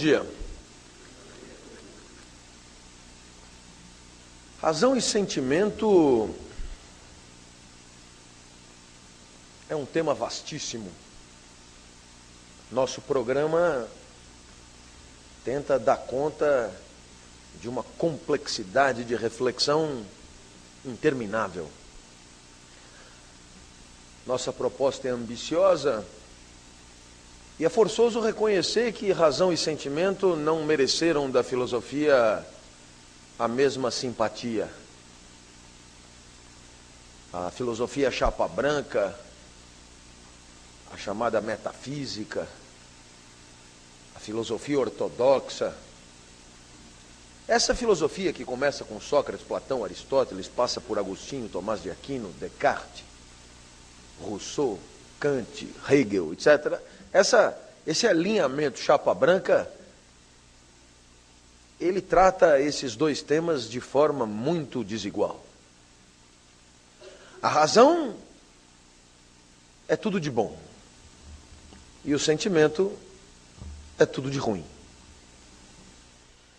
Dia. Razão e sentimento é um tema vastíssimo. Nosso programa tenta dar conta de uma complexidade de reflexão interminável. Nossa proposta é ambiciosa e é forçoso reconhecer que razão e sentimento não mereceram da filosofia a mesma simpatia. A filosofia chapa branca, a chamada metafísica, a filosofia ortodoxa. Essa filosofia que começa com Sócrates, Platão, Aristóteles, passa por Agostinho, Tomás de Aquino, Descartes, Rousseau, Kant, Hegel, etc essa, esse alinhamento chapa branca, ele trata esses dois temas de forma muito desigual. A razão é tudo de bom. E o sentimento é tudo de ruim.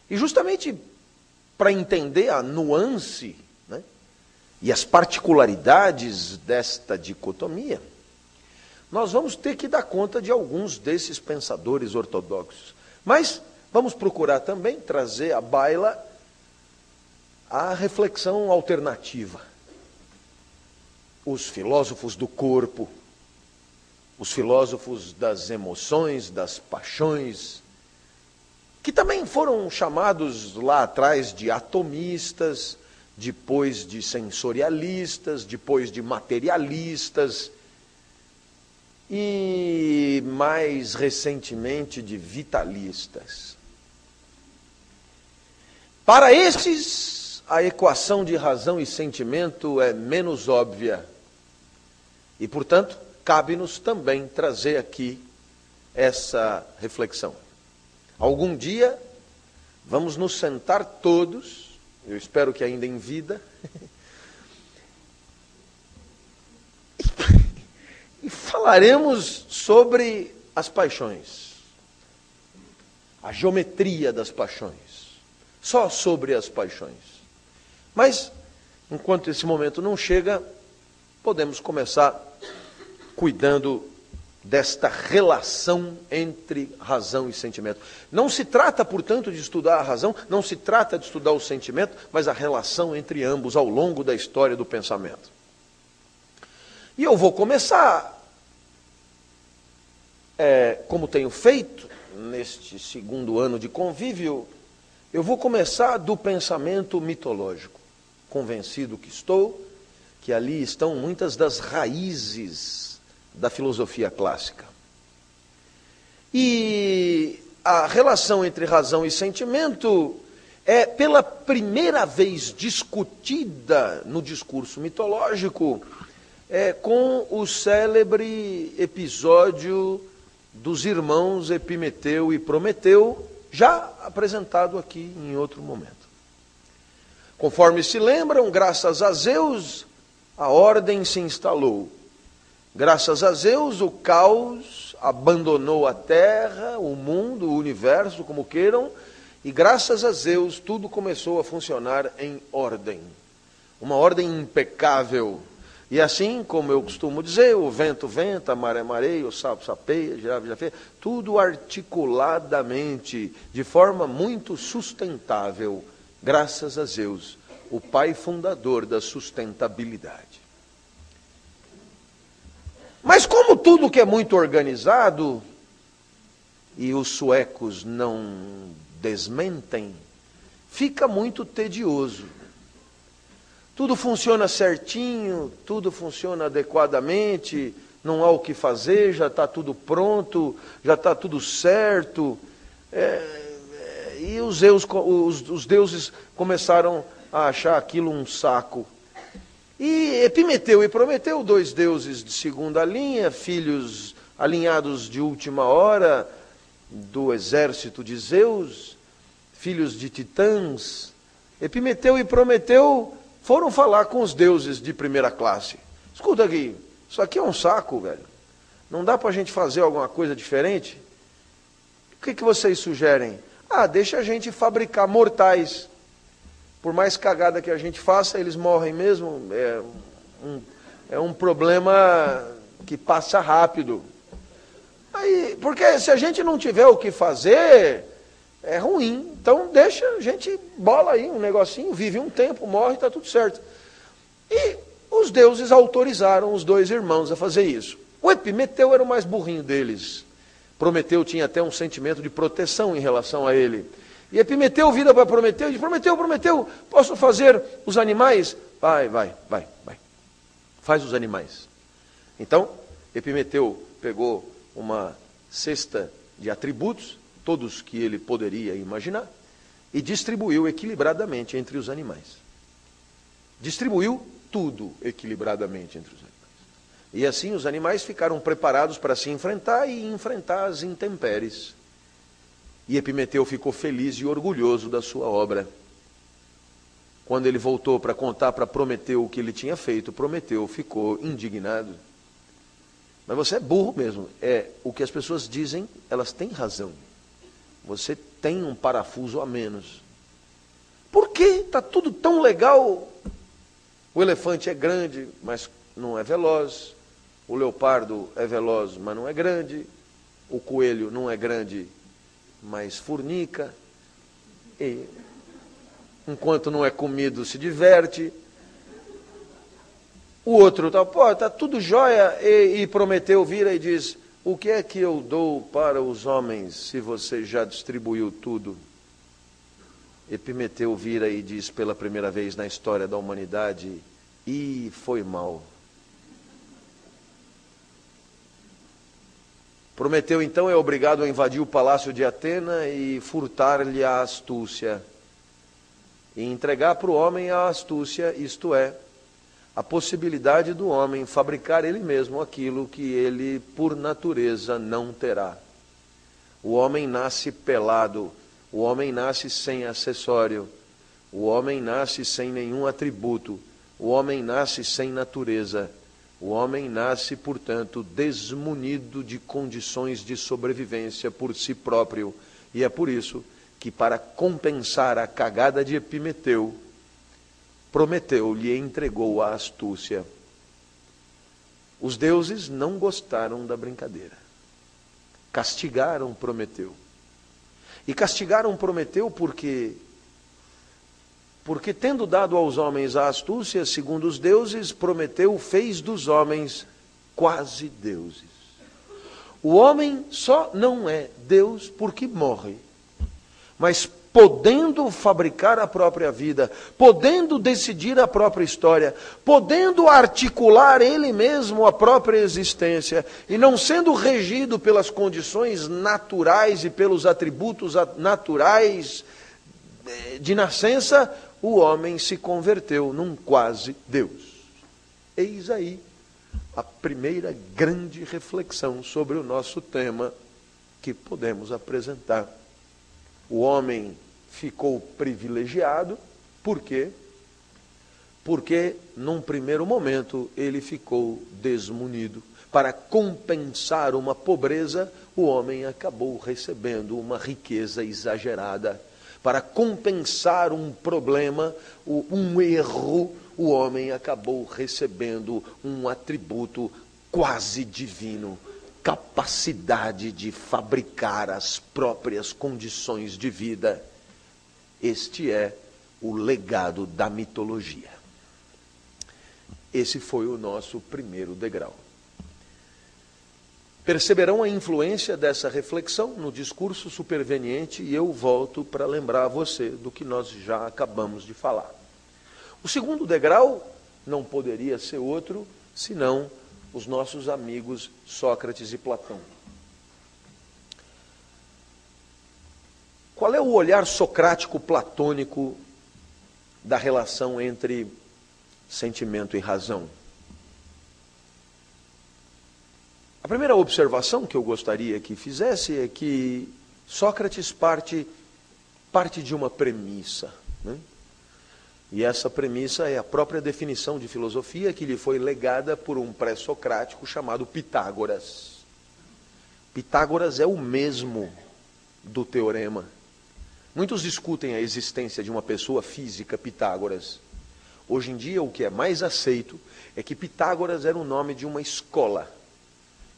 E justamente para entender a nuance né, e as particularidades desta dicotomia, nós vamos ter que dar conta de alguns desses pensadores ortodoxos. Mas vamos procurar também trazer à baila a reflexão alternativa. Os filósofos do corpo, os filósofos das emoções, das paixões, que também foram chamados lá atrás de atomistas, depois de sensorialistas, depois de materialistas e mais recentemente de vitalistas. Para esses, a equação de razão e sentimento é menos óbvia. E, portanto, cabe-nos também trazer aqui essa reflexão. Algum dia, vamos nos sentar todos, eu espero que ainda em vida, e falaremos sobre as paixões, a geometria das paixões, só sobre as paixões. Mas, enquanto esse momento não chega, podemos começar cuidando desta relação entre razão e sentimento. Não se trata, portanto, de estudar a razão, não se trata de estudar o sentimento, mas a relação entre ambos ao longo da história do pensamento. E eu vou começar, é, como tenho feito neste segundo ano de convívio, eu vou começar do pensamento mitológico, convencido que estou que ali estão muitas das raízes da filosofia clássica. E a relação entre razão e sentimento é pela primeira vez discutida no discurso mitológico é, com o célebre episódio dos irmãos Epimeteu e Prometeu, já apresentado aqui em outro momento. Conforme se lembram, graças a Zeus, a ordem se instalou. Graças a Zeus, o caos abandonou a terra, o mundo, o universo, como queiram, e graças a Zeus tudo começou a funcionar em ordem. Uma ordem impecável, e assim, como eu costumo dizer, o vento venta, a maré mareia, o sapo sapeia, girafa girafeia, tudo articuladamente, de forma muito sustentável, graças a Zeus, o pai fundador da sustentabilidade. Mas como tudo que é muito organizado, e os suecos não desmentem, fica muito tedioso. Tudo funciona certinho, tudo funciona adequadamente, não há o que fazer, já está tudo pronto, já está tudo certo. É, é, e os, os, os deuses começaram a achar aquilo um saco. E Epimeteu e Prometeu, dois deuses de segunda linha, filhos alinhados de última hora do exército de Zeus, filhos de titãs. Epimeteu e Prometeu foram falar com os deuses de primeira classe. Escuta aqui, isso aqui é um saco, velho. Não dá para a gente fazer alguma coisa diferente? O que, que vocês sugerem? Ah, deixa a gente fabricar mortais. Por mais cagada que a gente faça, eles morrem mesmo. É um, é um problema que passa rápido. Aí, porque se a gente não tiver o que fazer, é ruim. Então deixa a gente bola aí um negocinho, vive um tempo, morre, está tudo certo. E os deuses autorizaram os dois irmãos a fazer isso. O Epimeteu era o mais burrinho deles. Prometeu tinha até um sentimento de proteção em relação a ele. E Epimeteu vira para Prometeu e diz: Prometeu, Prometeu, posso fazer os animais? Vai, vai, vai, vai. Faz os animais. Então, Epimeteu pegou uma cesta de atributos, todos que ele poderia imaginar, e distribuiu equilibradamente entre os animais. Distribuiu tudo equilibradamente entre os animais. E assim os animais ficaram preparados para se enfrentar e enfrentar as intempéries. E Epimeteu ficou feliz e orgulhoso da sua obra. Quando ele voltou para contar para Prometeu o que ele tinha feito, Prometeu ficou indignado. Mas você é burro mesmo. É o que as pessoas dizem, elas têm razão. Você tem um parafuso a menos. Por que está tudo tão legal? O elefante é grande, mas não é veloz. O leopardo é veloz, mas não é grande. O coelho não é grande, mas fornica. E, enquanto não é comido, se diverte. O outro está, pô, está tudo jóia, e, e Prometeu vira e diz: O que é que eu dou para os homens se você já distribuiu tudo? Epimeteu vira e diz pela primeira vez na história da humanidade: E foi mal. Prometeu então é obrigado a invadir o palácio de Atena e furtar-lhe a astúcia. E entregar para o homem a astúcia, isto é, a possibilidade do homem fabricar ele mesmo aquilo que ele, por natureza, não terá. O homem nasce pelado, o homem nasce sem acessório, o homem nasce sem nenhum atributo, o homem nasce sem natureza. O homem nasce, portanto, desmunido de condições de sobrevivência por si próprio, e é por isso que, para compensar a cagada de Epimeteu, Prometeu lhe entregou a astúcia. Os deuses não gostaram da brincadeira. Castigaram Prometeu. E castigaram Prometeu porque porque tendo dado aos homens a astúcia, segundo os deuses, Prometeu fez dos homens quase deuses. O homem só não é Deus porque morre. Mas podendo fabricar a própria vida, podendo decidir a própria história, podendo articular ele mesmo a própria existência e não sendo regido pelas condições naturais e pelos atributos naturais eh, de nascença, o homem se converteu num quase Deus. Eis aí a primeira grande reflexão sobre o nosso tema que podemos apresentar o homem ficou privilegiado, por quê? Porque, num primeiro momento, ele ficou desmunido. Para compensar uma pobreza, o homem acabou recebendo uma riqueza exagerada. Para compensar um problema, um erro, o homem acabou recebendo um atributo quase divino capacidade de fabricar as próprias condições de vida. Este é o legado da mitologia. Esse foi o nosso primeiro degrau. Perceberão a influência dessa reflexão no discurso superveniente e eu volto para lembrar você do que nós já acabamos de falar. O segundo degrau não poderia ser outro senão os nossos amigos Sócrates e Platão. Qual é o olhar socrático platônico da relação entre sentimento e razão? A primeira observação que eu gostaria que fizesse é que Sócrates parte, parte de uma premissa. Né? E essa premissa é a própria definição de filosofia que lhe foi legada por um pré-socrático chamado Pitágoras. Pitágoras é o mesmo do teorema. Muitos discutem a existência de uma pessoa física, Pitágoras. Hoje em dia, o que é mais aceito é que Pitágoras era o nome de uma escola.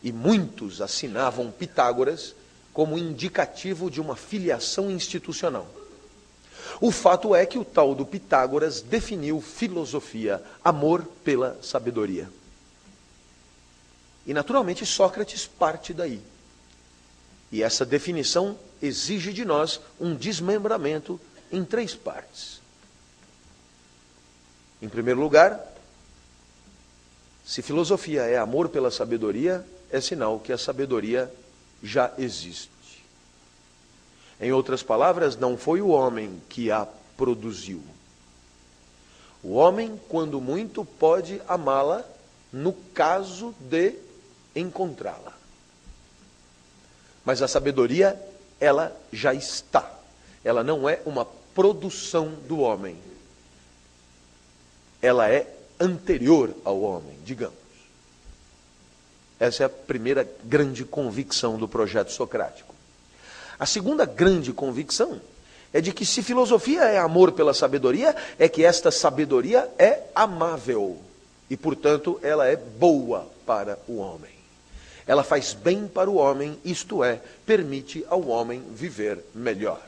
E muitos assinavam Pitágoras como indicativo de uma filiação institucional. O fato é que o tal do Pitágoras definiu filosofia, amor pela sabedoria. E naturalmente Sócrates parte daí. E essa definição exige de nós um desmembramento em três partes. Em primeiro lugar, se filosofia é amor pela sabedoria, é sinal que a sabedoria já existe. Em outras palavras, não foi o homem que a produziu. O homem, quando muito, pode amá-la no caso de encontrá-la. Mas a sabedoria, ela já está. Ela não é uma produção do homem. Ela é anterior ao homem, digamos. Essa é a primeira grande convicção do projeto socrático. A segunda grande convicção é de que se filosofia é amor pela sabedoria, é que esta sabedoria é amável e, portanto, ela é boa para o homem. Ela faz bem para o homem, isto é, permite ao homem viver melhor.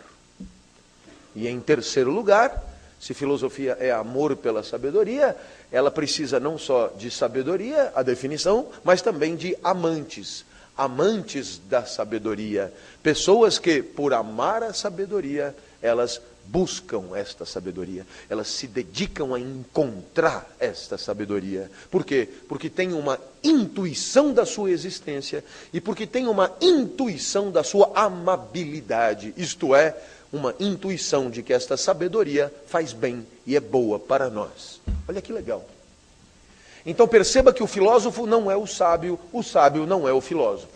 E em terceiro lugar, se filosofia é amor pela sabedoria, ela precisa não só de sabedoria, a definição, mas também de amantes. Amantes da sabedoria. Pessoas que, por amar a sabedoria, elas buscam esta sabedoria, elas se dedicam a encontrar esta sabedoria. Por quê? Porque tem uma intuição da sua existência e porque tem uma intuição da sua amabilidade, isto é, uma intuição de que esta sabedoria faz bem e é boa para nós. Olha que legal. Então perceba que o filósofo não é o sábio, o sábio não é o filósofo.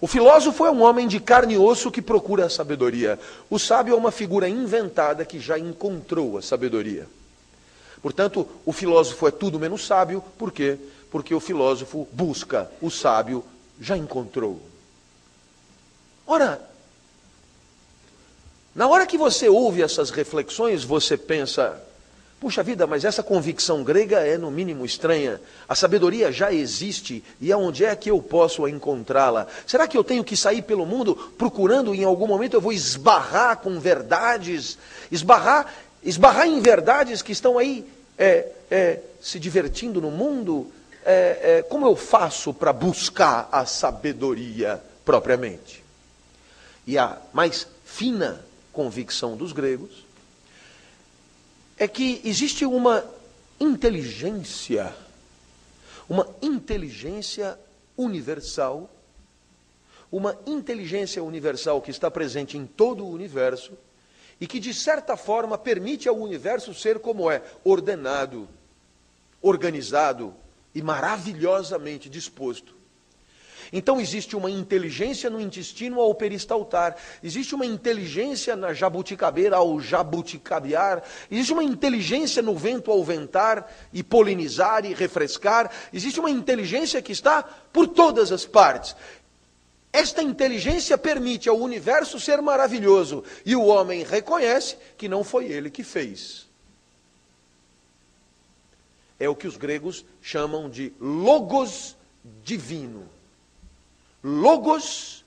O filósofo é um homem de carne e osso que procura a sabedoria. O sábio é uma figura inventada que já encontrou a sabedoria. Portanto, o filósofo é tudo menos sábio, por quê? Porque o filósofo busca, o sábio já encontrou. Ora, na hora que você ouve essas reflexões, você pensa, Puxa vida, mas essa convicção grega é no mínimo estranha. A sabedoria já existe e aonde é que eu posso encontrá-la? Será que eu tenho que sair pelo mundo procurando em algum momento eu vou esbarrar com verdades, esbarrar, esbarrar em verdades que estão aí é, é, se divertindo no mundo? É, é como eu faço para buscar a sabedoria propriamente? E a mais fina convicção dos gregos é que existe uma inteligência, uma inteligência universal, uma inteligência universal que está presente em todo o universo e que, de certa forma, permite ao universo ser como é, ordenado, organizado e maravilhosamente disposto. Então existe uma inteligência no intestino ao peristaltar, existe uma inteligência na jabuticabeira ao jabuticabear, existe uma inteligência no vento ao ventar e polinizar e refrescar, existe uma inteligência que está por todas as partes. Esta inteligência permite ao universo ser maravilhoso e o homem reconhece que não foi ele que fez. É o que os gregos chamam de logos divino. Logos,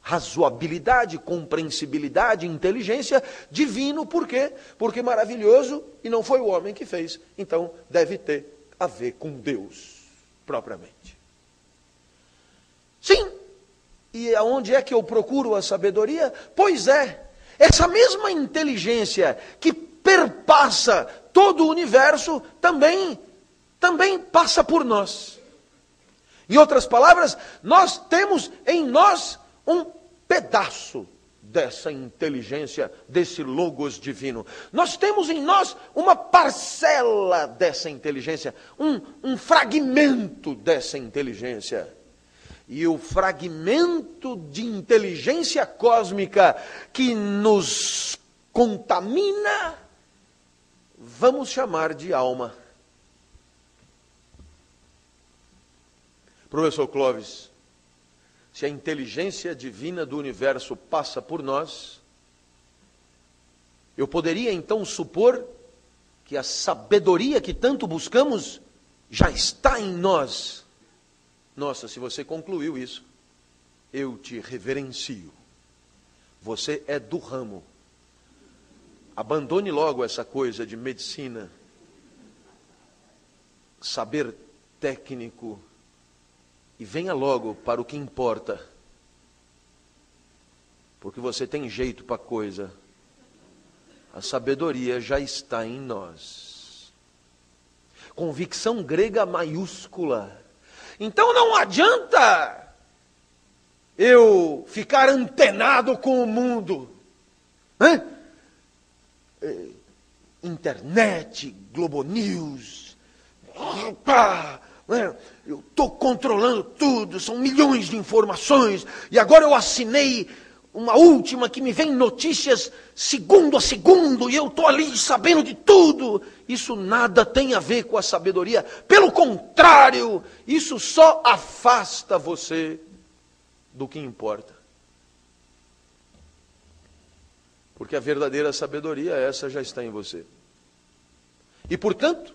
razoabilidade, compreensibilidade, inteligência, divino, por quê? Porque maravilhoso e não foi o homem que fez. Então deve ter a ver com Deus, propriamente. Sim, e aonde é que eu procuro a sabedoria? Pois é, essa mesma inteligência que perpassa todo o universo também também passa por nós. Em outras palavras, nós temos em nós um pedaço dessa inteligência, desse logos divino. Nós temos em nós uma parcela dessa inteligência, um, um fragmento dessa inteligência. E o fragmento de inteligência cósmica que nos contamina, vamos chamar de alma. Professor Clóvis, se a inteligência divina do universo passa por nós, eu poderia então supor que a sabedoria que tanto buscamos já está em nós. Nossa, se você concluiu isso, eu te reverencio. Você é do ramo. Abandone logo essa coisa de medicina, saber técnico, e venha logo para o que importa. Porque você tem jeito para coisa. A sabedoria já está em nós. Convicção grega maiúscula. Então não adianta eu ficar antenado com o mundo. Hã? É, internet, Globo News. Opa! Né? Eu estou controlando tudo, são milhões de informações, e agora eu assinei uma última que me vem notícias segundo a segundo, e eu estou ali sabendo de tudo. Isso nada tem a ver com a sabedoria, pelo contrário, isso só afasta você do que importa. Porque a verdadeira sabedoria, essa já está em você. E portanto,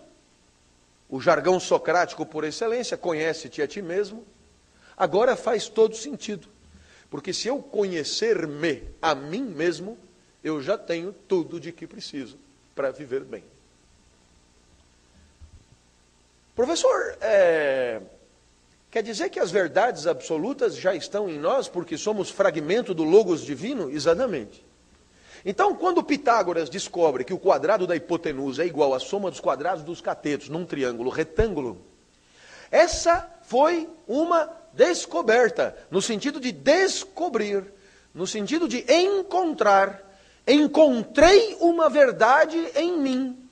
o jargão socrático por excelência, conhece-te a ti mesmo, agora faz todo sentido. Porque se eu conhecer-me a mim mesmo, eu já tenho tudo de que preciso para viver bem. Professor, é, quer dizer que as verdades absolutas já estão em nós porque somos fragmento do Logos divino? Exatamente. Então, quando Pitágoras descobre que o quadrado da hipotenusa é igual à soma dos quadrados dos catetos num triângulo retângulo, essa foi uma descoberta, no sentido de descobrir, no sentido de encontrar. Encontrei uma verdade em mim.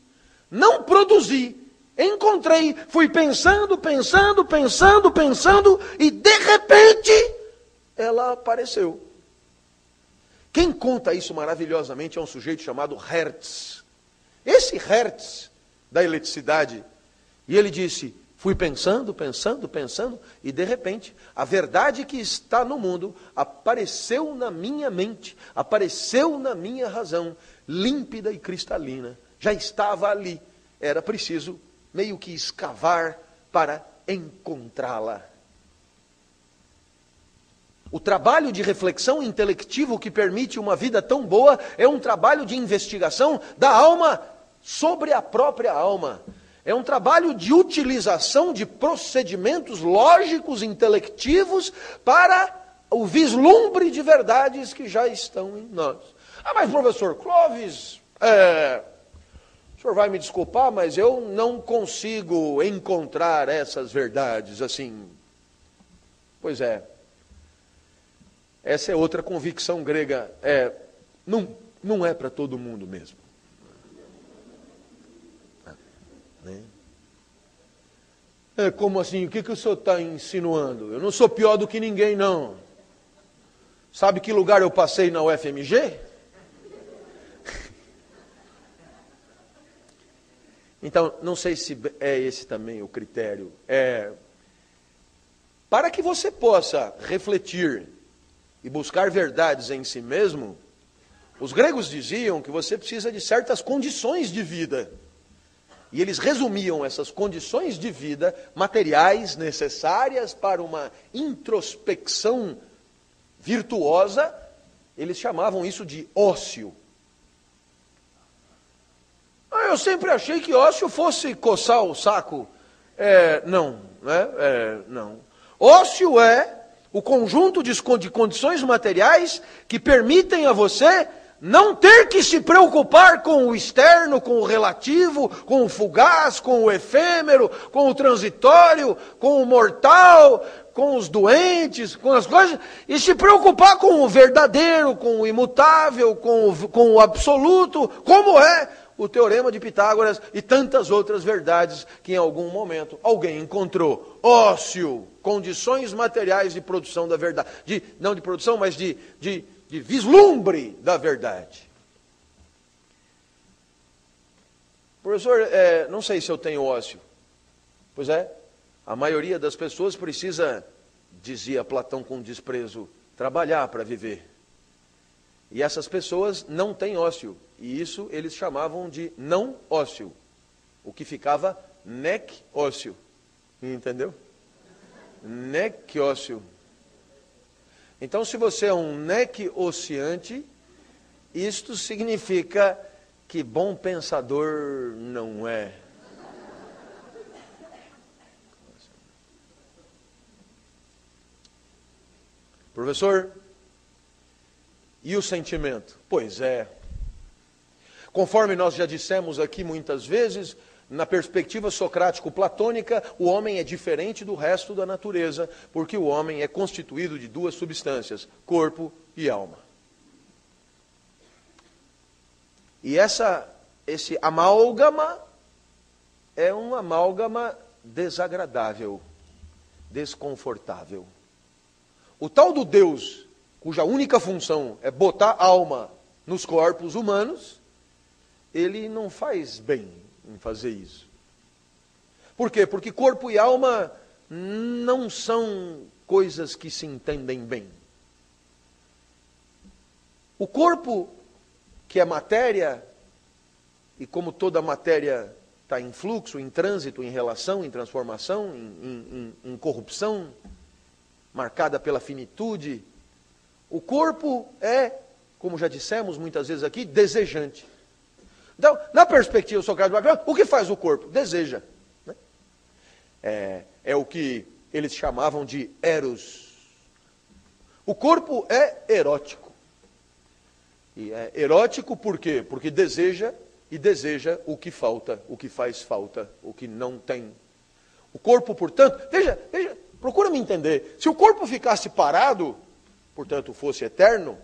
Não produzi, encontrei. Fui pensando, pensando, pensando, pensando, e de repente ela apareceu. Quem conta isso maravilhosamente é um sujeito chamado Hertz. Esse Hertz da eletricidade. E ele disse: Fui pensando, pensando, pensando, e de repente, a verdade que está no mundo apareceu na minha mente, apareceu na minha razão, límpida e cristalina. Já estava ali. Era preciso meio que escavar para encontrá-la. O trabalho de reflexão intelectivo que permite uma vida tão boa é um trabalho de investigação da alma sobre a própria alma. É um trabalho de utilização de procedimentos lógicos, intelectivos, para o vislumbre de verdades que já estão em nós. Ah, mas professor Clóvis, é, o senhor vai me desculpar, mas eu não consigo encontrar essas verdades assim. Pois é, essa é outra convicção grega. É, não, não é para todo mundo mesmo. Né? É, como assim? O que, que o senhor está insinuando? Eu não sou pior do que ninguém, não. Sabe que lugar eu passei na UFMG? Então, não sei se é esse também o critério. É, para que você possa refletir e buscar verdades em si mesmo, os gregos diziam que você precisa de certas condições de vida. E eles resumiam essas condições de vida materiais necessárias para uma introspecção virtuosa, eles chamavam isso de ócio. Ah, eu sempre achei que ócio fosse coçar o saco. É, não, né? É, não. Ócio é o conjunto de condições materiais que permitem a você não ter que se preocupar com o externo, com o relativo, com o fugaz, com o efêmero, com o transitório, com o mortal, com os doentes, com as coisas, e se preocupar com o verdadeiro, com o imutável, com o, com o absoluto, como é o teorema de Pitágoras e tantas outras verdades que em algum momento alguém encontrou. Ócio, condições materiais de produção da verdade, de, não de produção, mas de, de, de vislumbre da verdade. Professor, é, não sei se eu tenho ócio. Pois é, a maioria das pessoas precisa dizia Platão com desprezo, trabalhar para viver. E essas pessoas não têm ócio, e isso eles chamavam de não ócio, o que ficava nec ócio. Entendeu? Nec ócio. Então, se você é um nec ociante, isto significa que bom pensador não é. Professor, e o sentimento? Pois é. Conforme nós já dissemos aqui muitas vezes, na perspectiva socrático-platônica, o homem é diferente do resto da natureza, porque o homem é constituído de duas substâncias, corpo e alma. E essa, esse amálgama é um amálgama desagradável, desconfortável. O tal do Deus, cuja única função é botar alma nos corpos humanos, ele não faz bem em fazer isso. Por quê? Porque corpo e alma não são coisas que se entendem bem. O corpo, que é matéria, e como toda matéria está em fluxo, em trânsito, em relação, em transformação, em, em, em corrupção, marcada pela finitude. O corpo é, como já dissemos muitas vezes aqui, desejante. Então, na perspectiva socrática, o que faz o corpo? Deseja. Né? É, é o que eles chamavam de eros. O corpo é erótico. E é erótico por quê? Porque deseja e deseja o que falta, o que faz falta, o que não tem. O corpo, portanto, veja, veja, Procura me entender. Se o corpo ficasse parado, portanto fosse eterno,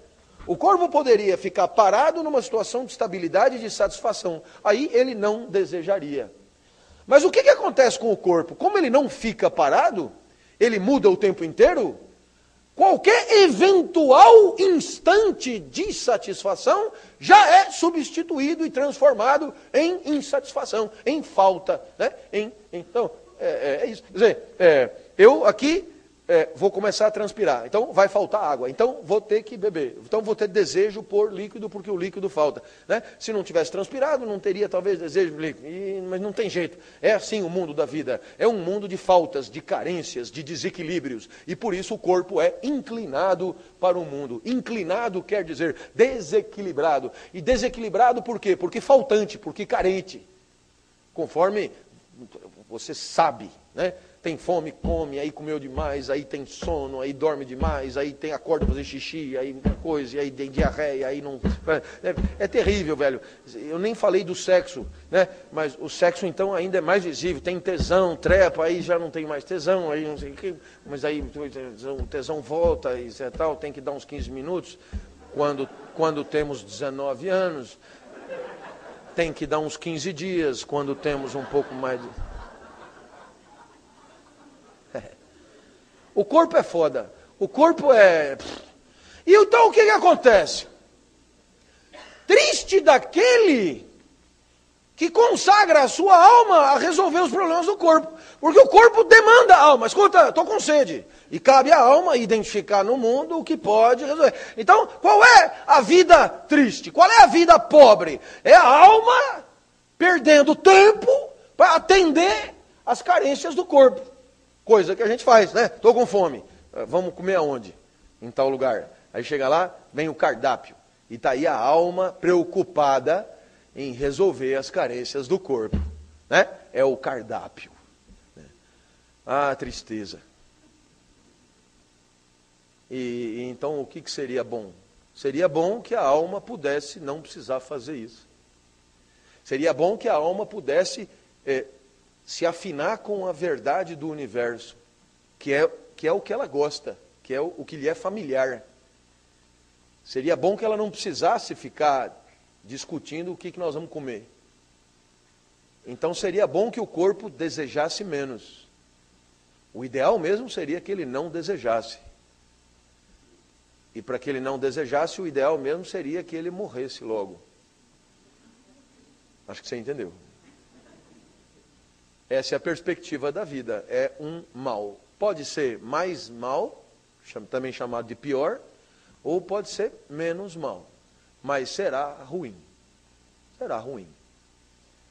o corpo poderia ficar parado numa situação de estabilidade e de satisfação. Aí ele não desejaria. Mas o que, que acontece com o corpo? Como ele não fica parado, ele muda o tempo inteiro. Qualquer eventual instante de satisfação já é substituído e transformado em insatisfação, em falta. Né? Em, então, é, é, é isso. Quer dizer, é, eu aqui é, vou começar a transpirar, então vai faltar água, então vou ter que beber, então vou ter desejo por líquido porque o líquido falta. Né? Se não tivesse transpirado, não teria talvez desejo por líquido, e, mas não tem jeito. É assim o mundo da vida, é um mundo de faltas, de carências, de desequilíbrios, e por isso o corpo é inclinado para o mundo. Inclinado quer dizer desequilibrado, e desequilibrado por quê? Porque faltante, porque carente, conforme você sabe, né? Tem fome, come, aí comeu demais, aí tem sono, aí dorme demais, aí tem acorda fazer xixi, aí coisa, aí tem diarreia, aí não. É, é, terrível, velho. Eu nem falei do sexo, né? Mas o sexo então ainda é mais visível. Tem tesão, trepa, aí já não tem mais tesão, aí não sei o que. Mas aí o tesão volta e tal, tem que dar uns 15 minutos. Quando, quando temos 19 anos, tem que dar uns 15 dias, quando temos um pouco mais de. O corpo é foda. O corpo é. E então o que, que acontece? Triste daquele que consagra a sua alma a resolver os problemas do corpo. Porque o corpo demanda a alma. Escuta, estou com sede. E cabe à alma identificar no mundo o que pode resolver. Então, qual é a vida triste? Qual é a vida pobre? É a alma perdendo tempo para atender as carências do corpo. Coisa que a gente faz, né? Estou com fome. Ah, vamos comer aonde? Em tal lugar. Aí chega lá, vem o cardápio. E está aí a alma preocupada em resolver as carências do corpo. Né? É o cardápio. Ah, tristeza. E, e, então o que, que seria bom? Seria bom que a alma pudesse não precisar fazer isso. Seria bom que a alma pudesse eh, se afinar com a verdade do universo, que é, que é o que ela gosta, que é o, o que lhe é familiar. Seria bom que ela não precisasse ficar discutindo o que, que nós vamos comer. Então seria bom que o corpo desejasse menos. O ideal mesmo seria que ele não desejasse. E para que ele não desejasse, o ideal mesmo seria que ele morresse logo. Acho que você entendeu. Essa é a perspectiva da vida. É um mal pode ser mais mal, também chamado de pior, ou pode ser menos mal, mas será ruim. Será ruim.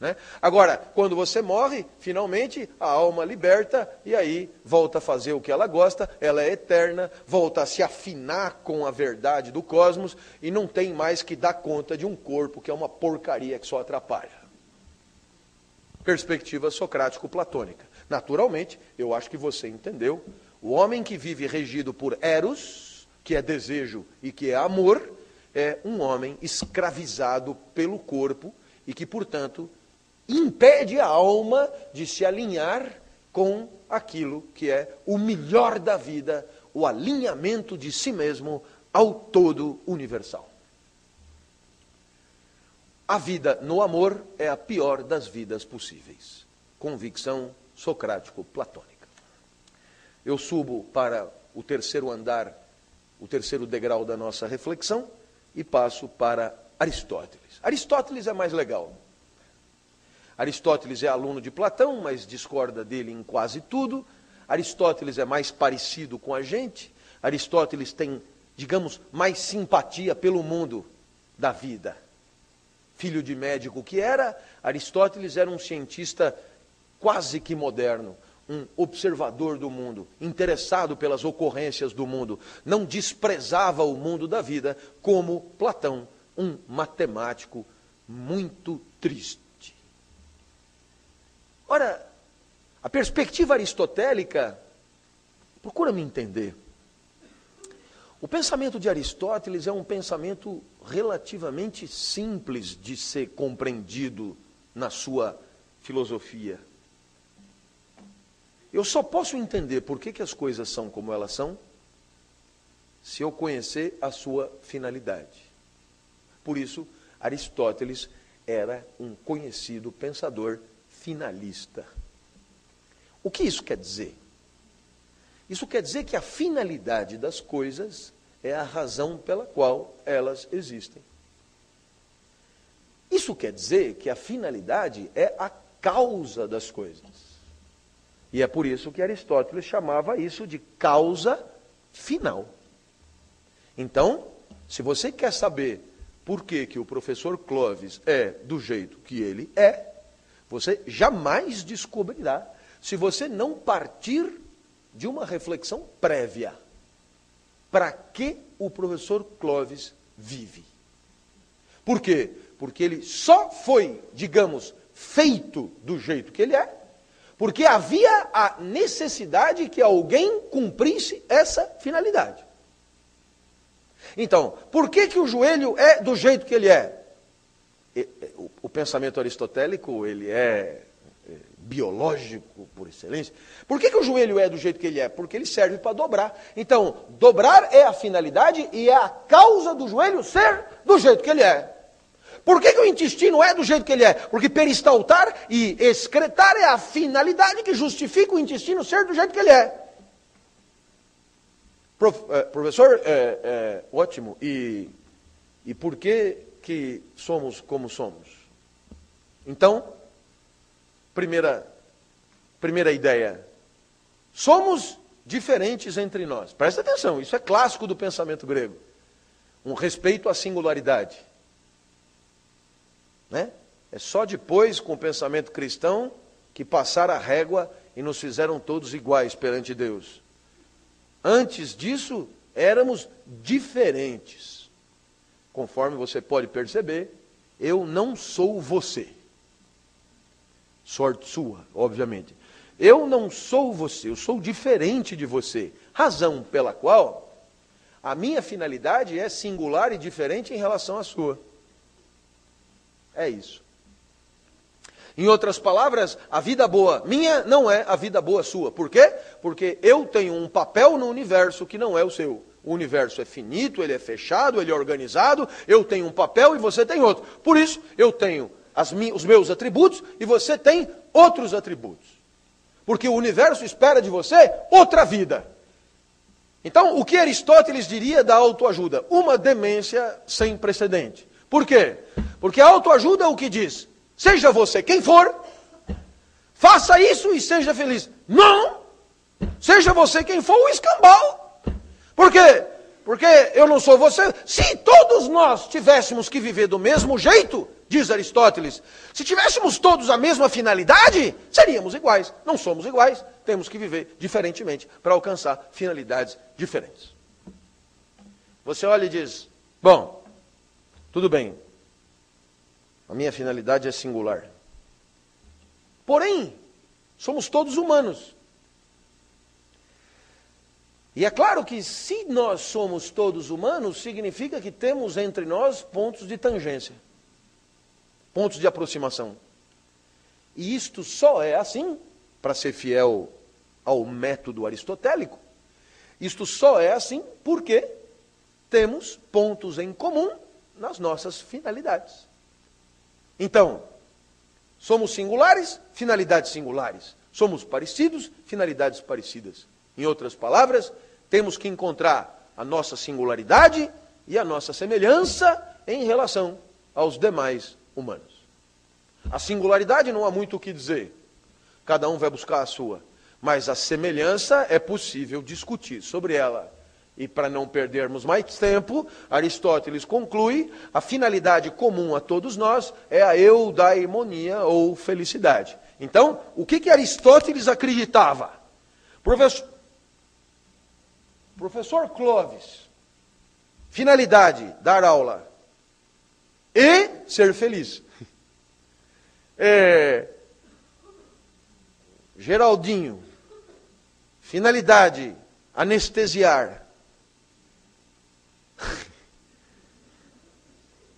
Né? Agora, quando você morre, finalmente a alma liberta e aí volta a fazer o que ela gosta, ela é eterna, volta a se afinar com a verdade do cosmos e não tem mais que dar conta de um corpo que é uma porcaria que só atrapalha. Perspectiva socrático-platônica. Naturalmente, eu acho que você entendeu. O homem que vive regido por Eros, que é desejo e que é amor, é um homem escravizado pelo corpo e que, portanto, impede a alma de se alinhar com aquilo que é o melhor da vida, o alinhamento de si mesmo ao todo universal. A vida no amor é a pior das vidas possíveis. Convicção socrático-platônica. Eu subo para o terceiro andar, o terceiro degrau da nossa reflexão e passo para Aristóteles. Aristóteles é mais legal. Aristóteles é aluno de Platão, mas discorda dele em quase tudo. Aristóteles é mais parecido com a gente. Aristóteles tem, digamos, mais simpatia pelo mundo da vida. Filho de médico que era, Aristóteles era um cientista quase que moderno, um observador do mundo, interessado pelas ocorrências do mundo, não desprezava o mundo da vida como Platão, um matemático muito triste. Ora, a perspectiva aristotélica, procura me entender. O pensamento de Aristóteles é um pensamento relativamente simples de ser compreendido na sua filosofia. Eu só posso entender por que, que as coisas são como elas são se eu conhecer a sua finalidade. Por isso, Aristóteles era um conhecido pensador finalista. O que isso quer dizer? Isso quer dizer que a finalidade das coisas é a razão pela qual elas existem. Isso quer dizer que a finalidade é a causa das coisas. E é por isso que Aristóteles chamava isso de causa final. Então, se você quer saber por que, que o professor Clovis é do jeito que ele é, você jamais descobrirá se você não partir de uma reflexão prévia. Para que o professor Clovis vive? Por quê? Porque ele só foi, digamos, feito do jeito que ele é, porque havia a necessidade que alguém cumprisse essa finalidade. Então, por que, que o joelho é do jeito que ele é? o pensamento aristotélico ele é biológico por excelência. Por que, que o joelho é do jeito que ele é? Porque ele serve para dobrar. Então, dobrar é a finalidade e é a causa do joelho ser do jeito que ele é. Por que, que o intestino é do jeito que ele é? Porque peristaltar e excretar é a finalidade que justifica o intestino ser do jeito que ele é. Eh, professor, é, é, ótimo. E, e por que que somos como somos. Então, primeira, primeira ideia: somos diferentes entre nós. Presta atenção, isso é clássico do pensamento grego. Um respeito à singularidade. Né? É só depois, com o pensamento cristão, que passaram a régua e nos fizeram todos iguais perante Deus. Antes disso, éramos diferentes. Conforme você pode perceber, eu não sou você. Sorte sua, obviamente. Eu não sou você, eu sou diferente de você. Razão pela qual a minha finalidade é singular e diferente em relação à sua. É isso. Em outras palavras, a vida boa minha não é a vida boa sua. Por quê? Porque eu tenho um papel no universo que não é o seu. O universo é finito, ele é fechado, ele é organizado. Eu tenho um papel e você tem outro. Por isso, eu tenho os meus atributos e você tem outros atributos. Porque o universo espera de você outra vida. Então, o que Aristóteles diria da autoajuda? Uma demência sem precedente. Por quê? Porque a autoajuda é o que diz: seja você quem for, faça isso e seja feliz. Não! Seja você quem for o escambau. Por quê? Porque eu não sou você. Se todos nós tivéssemos que viver do mesmo jeito, diz Aristóteles, se tivéssemos todos a mesma finalidade, seríamos iguais. Não somos iguais, temos que viver diferentemente para alcançar finalidades diferentes. Você olha e diz: Bom, tudo bem, a minha finalidade é singular. Porém, somos todos humanos. E é claro que se nós somos todos humanos, significa que temos entre nós pontos de tangência, pontos de aproximação. E isto só é assim, para ser fiel ao método aristotélico, isto só é assim porque temos pontos em comum nas nossas finalidades. Então, somos singulares, finalidades singulares. Somos parecidos, finalidades parecidas. Em outras palavras, temos que encontrar a nossa singularidade e a nossa semelhança em relação aos demais humanos. A singularidade não há muito o que dizer, cada um vai buscar a sua, mas a semelhança é possível discutir sobre ela. E para não perdermos mais tempo, Aristóteles conclui: a finalidade comum a todos nós é a eudaimonia ou felicidade. Então, o que, que Aristóteles acreditava? Professor, Professor Clóvis, finalidade, dar aula e ser feliz. É, Geraldinho, finalidade, anestesiar.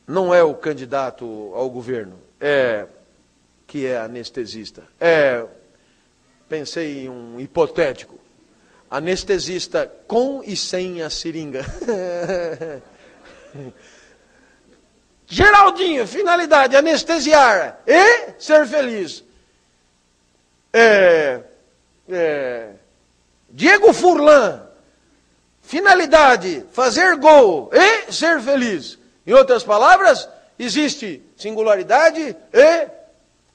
Não é o candidato ao governo, é que é anestesista. É, pensei em um hipotético anestesista com e sem a seringa. Geraldinho, finalidade, anestesiar e ser feliz. É, é, Diego Furlan, finalidade, fazer gol e ser feliz. Em outras palavras, existe singularidade e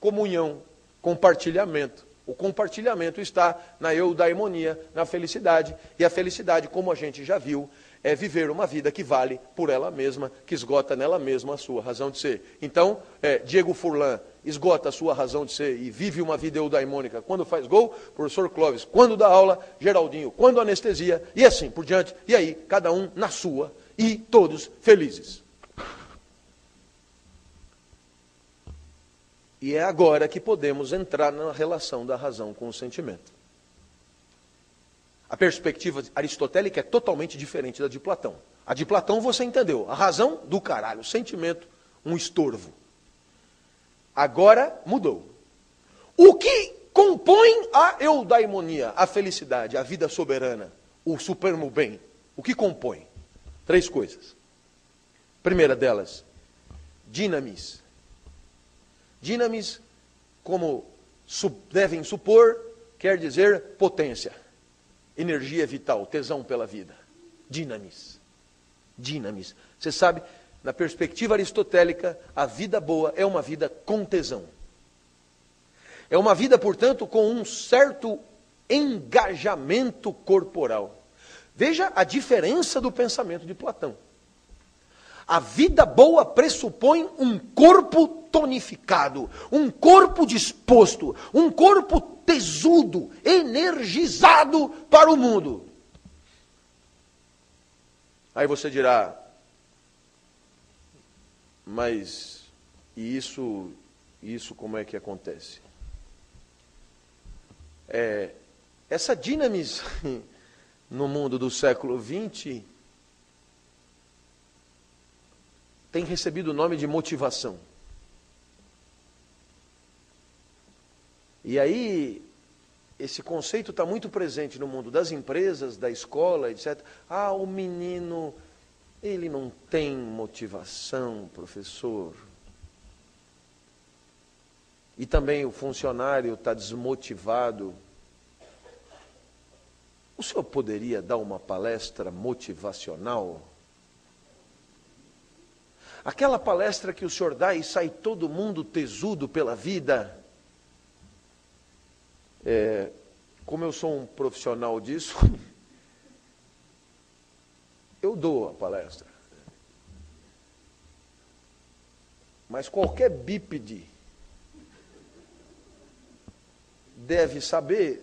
comunhão, compartilhamento. O compartilhamento está na eudaimonia, na felicidade. E a felicidade, como a gente já viu, é viver uma vida que vale por ela mesma, que esgota nela mesma a sua razão de ser. Então, é, Diego Furlan esgota a sua razão de ser e vive uma vida eudaimônica quando faz gol, professor Clóvis quando dá aula, Geraldinho quando anestesia, e assim por diante. E aí, cada um na sua e todos felizes. E é agora que podemos entrar na relação da razão com o sentimento. A perspectiva aristotélica é totalmente diferente da de Platão. A de Platão você entendeu. A razão do caralho, o sentimento, um estorvo. Agora mudou. O que compõe a eudaimonia, a felicidade, a vida soberana, o supremo bem? O que compõe? Três coisas. Primeira delas, dinamis, Dinamis, como devem supor, quer dizer potência, energia vital, tesão pela vida. Dinamis. Dinamis. Você sabe, na perspectiva aristotélica, a vida boa é uma vida com tesão. É uma vida, portanto, com um certo engajamento corporal. Veja a diferença do pensamento de Platão. A vida boa pressupõe um corpo tonificado, um corpo disposto, um corpo tesudo, energizado para o mundo. Aí você dirá, mas e isso, isso como é que acontece? É, essa dinamis no mundo do século XX tem recebido o nome de motivação. E aí, esse conceito está muito presente no mundo das empresas, da escola, etc. Ah, o menino, ele não tem motivação, professor. E também o funcionário está desmotivado. O senhor poderia dar uma palestra motivacional? Aquela palestra que o senhor dá e sai todo mundo tesudo pela vida. É, como eu sou um profissional disso, eu dou a palestra. Mas qualquer bípede deve saber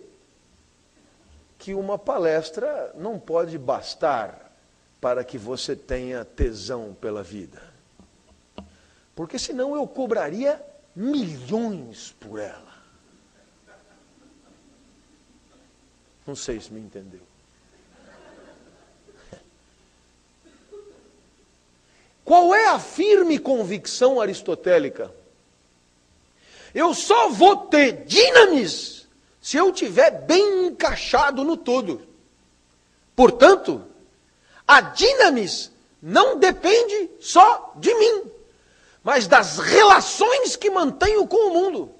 que uma palestra não pode bastar para que você tenha tesão pela vida. Porque senão eu cobraria milhões por ela. Não sei se me entendeu. Qual é a firme convicção aristotélica? Eu só vou ter dinamis se eu tiver bem encaixado no todo. Portanto, a dinamis não depende só de mim, mas das relações que mantenho com o mundo.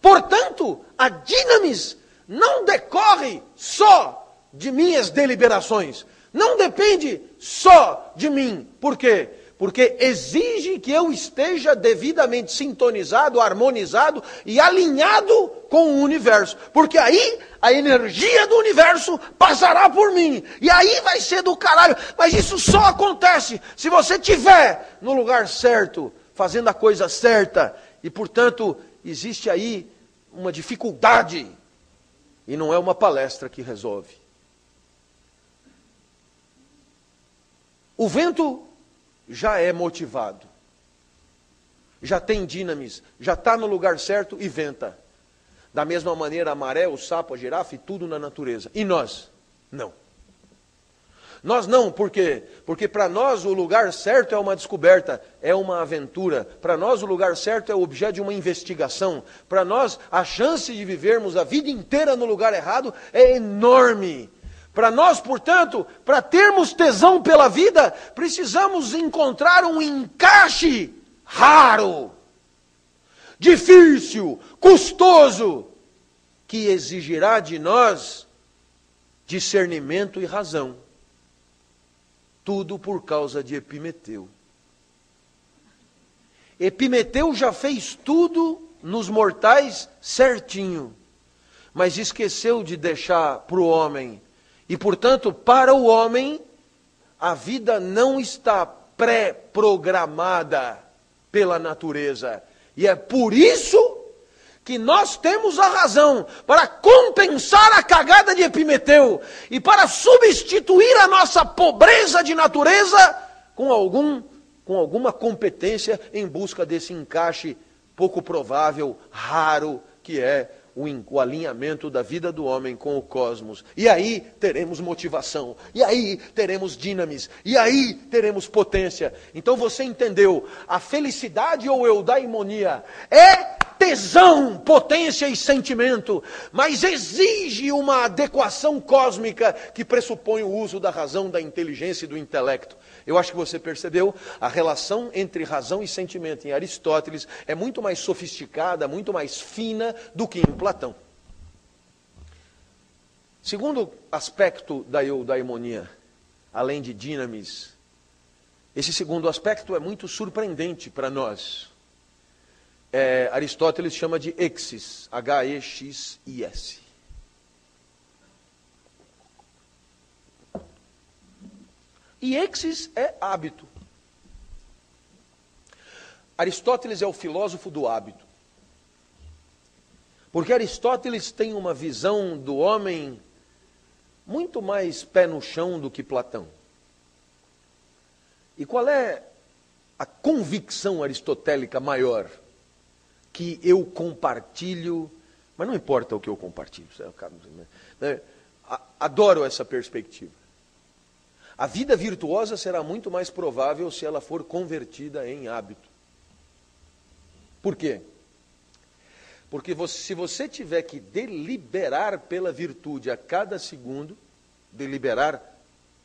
Portanto, a dinamis não decorre só de minhas deliberações, não depende só de mim. Por quê? porque exige que eu esteja devidamente sintonizado, harmonizado e alinhado com o universo. Porque aí a energia do universo passará por mim. E aí vai ser do caralho. Mas isso só acontece se você estiver no lugar certo, fazendo a coisa certa. E portanto, existe aí uma dificuldade. E não é uma palestra que resolve. O vento já é motivado, já tem dinamis, já está no lugar certo e venta. Da mesma maneira, a maré, o sapo, a girafa e tudo na natureza. E nós? Não. Nós não, por quê? Porque para nós o lugar certo é uma descoberta, é uma aventura. Para nós o lugar certo é o objeto de uma investigação. Para nós a chance de vivermos a vida inteira no lugar errado é enorme. Para nós, portanto, para termos tesão pela vida, precisamos encontrar um encaixe raro, difícil, custoso, que exigirá de nós discernimento e razão. Tudo por causa de Epimeteu. Epimeteu já fez tudo nos mortais certinho, mas esqueceu de deixar para o homem e, portanto, para o homem, a vida não está pré-programada pela natureza. E é por isso que nós temos a razão para compensar a cagada de Epimeteu e para substituir a nossa pobreza de natureza com algum com alguma competência em busca desse encaixe pouco provável, raro que é o, o alinhamento da vida do homem com o cosmos. E aí teremos motivação, e aí teremos dinamis, e aí teremos potência. Então você entendeu? A felicidade ou eudaimonia é tesão, potência e sentimento, mas exige uma adequação cósmica que pressupõe o uso da razão, da inteligência e do intelecto. Eu acho que você percebeu, a relação entre razão e sentimento em Aristóteles é muito mais sofisticada, muito mais fina do que em Platão. Segundo aspecto da eudaimonia, além de dinamis, esse segundo aspecto é muito surpreendente para nós é, Aristóteles chama de exis, H-E-X-I-S. E exis é hábito. Aristóteles é o filósofo do hábito. Porque Aristóteles tem uma visão do homem muito mais pé no chão do que Platão. E qual é a convicção aristotélica maior? Que eu compartilho, mas não importa o que eu compartilho, né? adoro essa perspectiva. A vida virtuosa será muito mais provável se ela for convertida em hábito. Por quê? Porque se você tiver que deliberar pela virtude a cada segundo, deliberar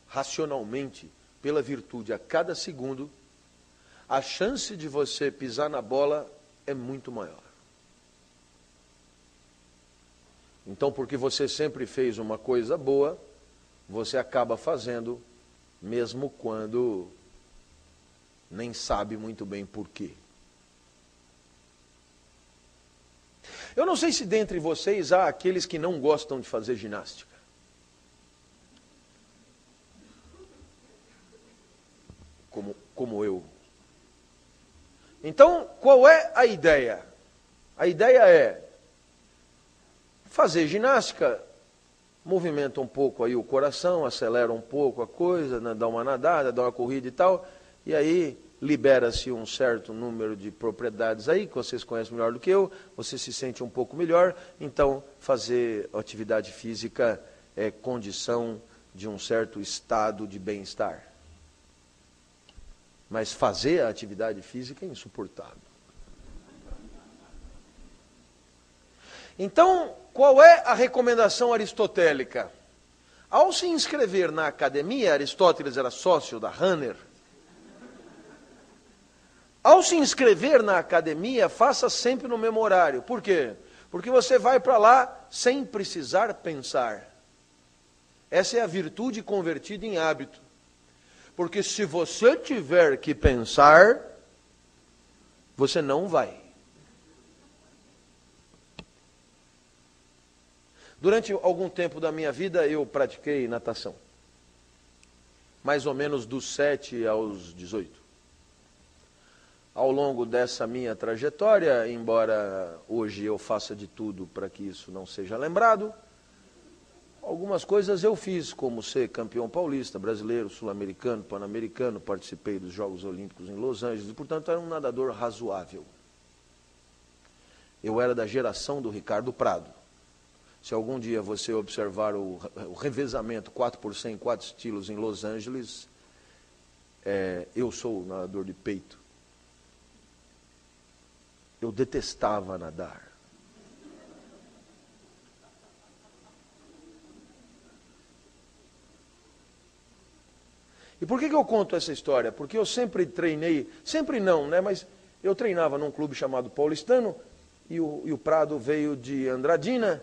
racionalmente pela virtude a cada segundo, a chance de você pisar na bola é muito maior. Então, porque você sempre fez uma coisa boa, você acaba fazendo, mesmo quando nem sabe muito bem por quê. Eu não sei se dentre vocês há aqueles que não gostam de fazer ginástica. Como, como eu. Então, qual é a ideia? A ideia é fazer ginástica, movimenta um pouco aí o coração, acelera um pouco a coisa, né, dá uma nadada, dá uma corrida e tal, e aí libera-se um certo número de propriedades aí, que vocês conhecem melhor do que eu, você se sente um pouco melhor, então fazer atividade física é condição de um certo estado de bem-estar. Mas fazer a atividade física é insuportável. Então, qual é a recomendação aristotélica? Ao se inscrever na academia, Aristóteles era sócio da Hanner, ao se inscrever na academia, faça sempre no memorário. Por quê? Porque você vai para lá sem precisar pensar. Essa é a virtude convertida em hábito. Porque se você tiver que pensar, você não vai. Durante algum tempo da minha vida eu pratiquei natação. Mais ou menos dos 7 aos 18 ao longo dessa minha trajetória, embora hoje eu faça de tudo para que isso não seja lembrado, algumas coisas eu fiz, como ser campeão paulista, brasileiro, sul-americano, pan-americano, participei dos Jogos Olímpicos em Los Angeles, e, portanto era um nadador razoável. Eu era da geração do Ricardo Prado. Se algum dia você observar o, o revezamento 4 por 100, 4 estilos em Los Angeles, é, eu sou o nadador de peito. Eu detestava nadar. E por que, que eu conto essa história? Porque eu sempre treinei, sempre não, né? Mas eu treinava num clube chamado Paulistano e o, e o Prado veio de Andradina.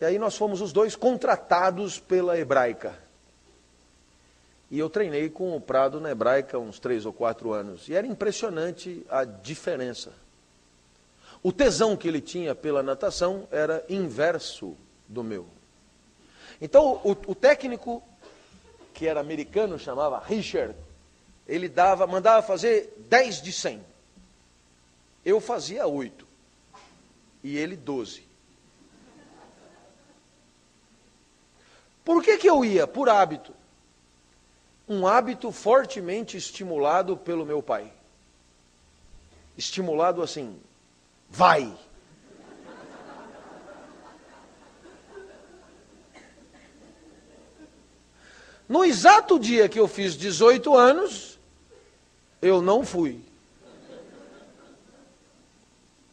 E aí nós fomos os dois contratados pela Hebraica. E eu treinei com o Prado na Hebraica uns três ou quatro anos. E era impressionante a diferença. O tesão que ele tinha pela natação era inverso do meu. Então, o, o técnico, que era americano, chamava Richard, ele dava, mandava fazer 10 de 100. Eu fazia 8. E ele 12. Por que, que eu ia? Por hábito. Um hábito fortemente estimulado pelo meu pai. Estimulado assim, Vai. No exato dia que eu fiz 18 anos, eu não fui.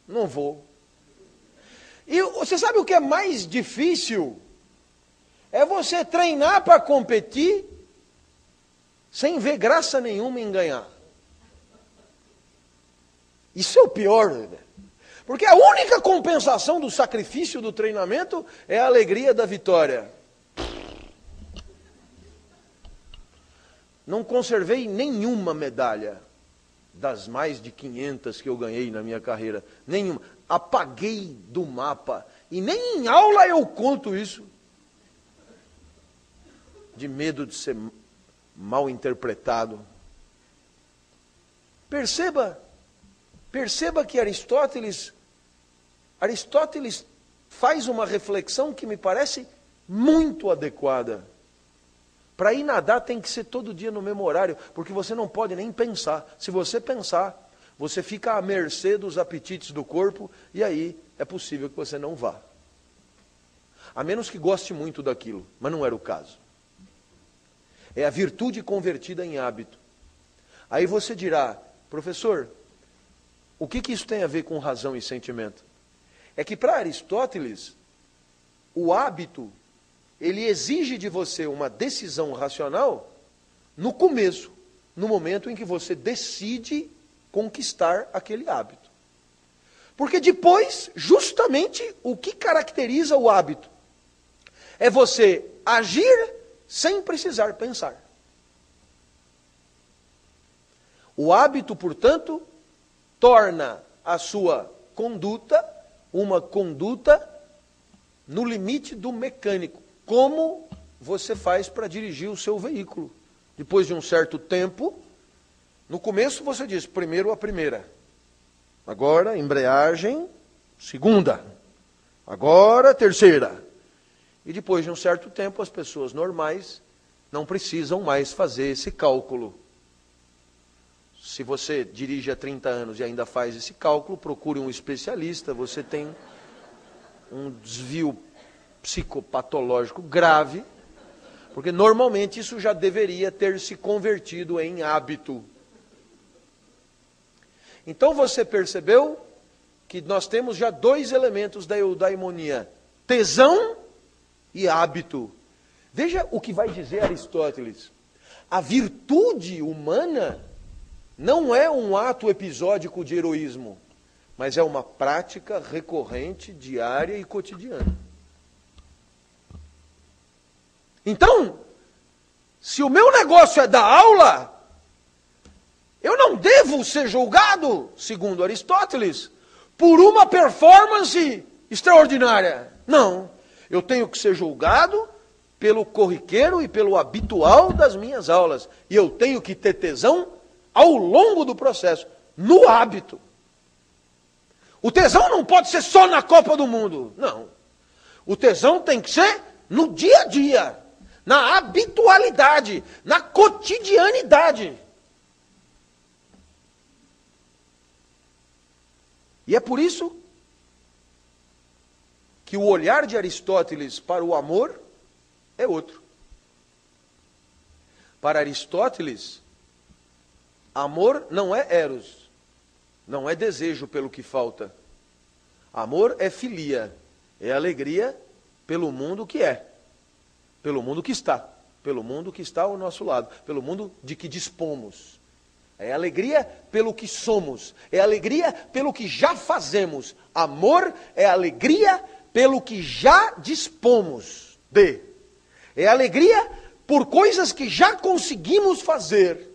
Não vou. E você sabe o que é mais difícil? É você treinar para competir sem ver graça nenhuma em ganhar. Isso é o pior. Né? Porque a única compensação do sacrifício do treinamento é a alegria da vitória. Não conservei nenhuma medalha das mais de 500 que eu ganhei na minha carreira. Nenhuma. Apaguei do mapa. E nem em aula eu conto isso. De medo de ser mal interpretado. Perceba Perceba que Aristóteles, Aristóteles faz uma reflexão que me parece muito adequada. Para ir nadar tem que ser todo dia no mesmo horário, porque você não pode nem pensar. Se você pensar, você fica à mercê dos apetites do corpo e aí é possível que você não vá. A menos que goste muito daquilo, mas não era o caso. É a virtude convertida em hábito. Aí você dirá, professor, o que, que isso tem a ver com razão e sentimento? É que para Aristóteles, o hábito, ele exige de você uma decisão racional no começo, no momento em que você decide conquistar aquele hábito. Porque depois, justamente, o que caracteriza o hábito é você agir sem precisar pensar. O hábito, portanto, torna a sua conduta uma conduta no limite do mecânico. Como você faz para dirigir o seu veículo? Depois de um certo tempo, no começo você diz primeiro a primeira. Agora, embreagem, segunda. Agora, terceira. E depois de um certo tempo, as pessoas normais não precisam mais fazer esse cálculo. Se você dirige há 30 anos e ainda faz esse cálculo, procure um especialista. Você tem um desvio psicopatológico grave, porque normalmente isso já deveria ter se convertido em hábito. Então você percebeu que nós temos já dois elementos da eudaimonia: tesão e hábito. Veja o que vai dizer Aristóteles. A virtude humana não é um ato episódico de heroísmo, mas é uma prática recorrente, diária e cotidiana. Então, se o meu negócio é dar aula, eu não devo ser julgado, segundo Aristóteles, por uma performance extraordinária. Não. Eu tenho que ser julgado pelo corriqueiro e pelo habitual das minhas aulas. E eu tenho que ter tesão ao longo do processo, no hábito. O tesão não pode ser só na Copa do Mundo. Não. O tesão tem que ser no dia a dia, na habitualidade, na cotidianidade. E é por isso que o olhar de Aristóteles para o amor é outro. Para Aristóteles, amor não é eros, não é desejo pelo que falta. Amor é filia, é alegria pelo mundo que é, pelo mundo que está, pelo mundo que está ao nosso lado, pelo mundo de que dispomos. É alegria pelo que somos, é alegria pelo que já fazemos. Amor é alegria pelo que já dispomos de. É alegria por coisas que já conseguimos fazer.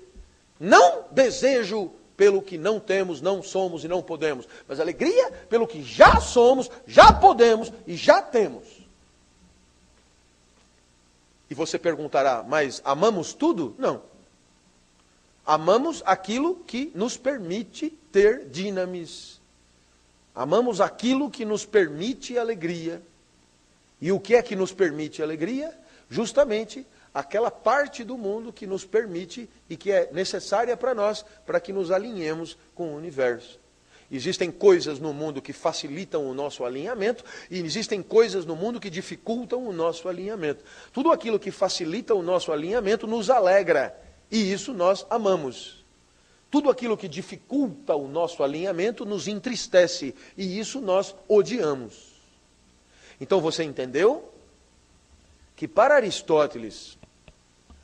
Não desejo pelo que não temos, não somos e não podemos, mas alegria pelo que já somos, já podemos e já temos. E você perguntará, mas amamos tudo? Não. Amamos aquilo que nos permite ter dinamis. Amamos aquilo que nos permite alegria. E o que é que nos permite alegria? Justamente aquela parte do mundo que nos permite e que é necessária para nós, para que nos alinhemos com o universo. Existem coisas no mundo que facilitam o nosso alinhamento e existem coisas no mundo que dificultam o nosso alinhamento. Tudo aquilo que facilita o nosso alinhamento nos alegra e isso nós amamos. Tudo aquilo que dificulta o nosso alinhamento nos entristece e isso nós odiamos. Então você entendeu que para Aristóteles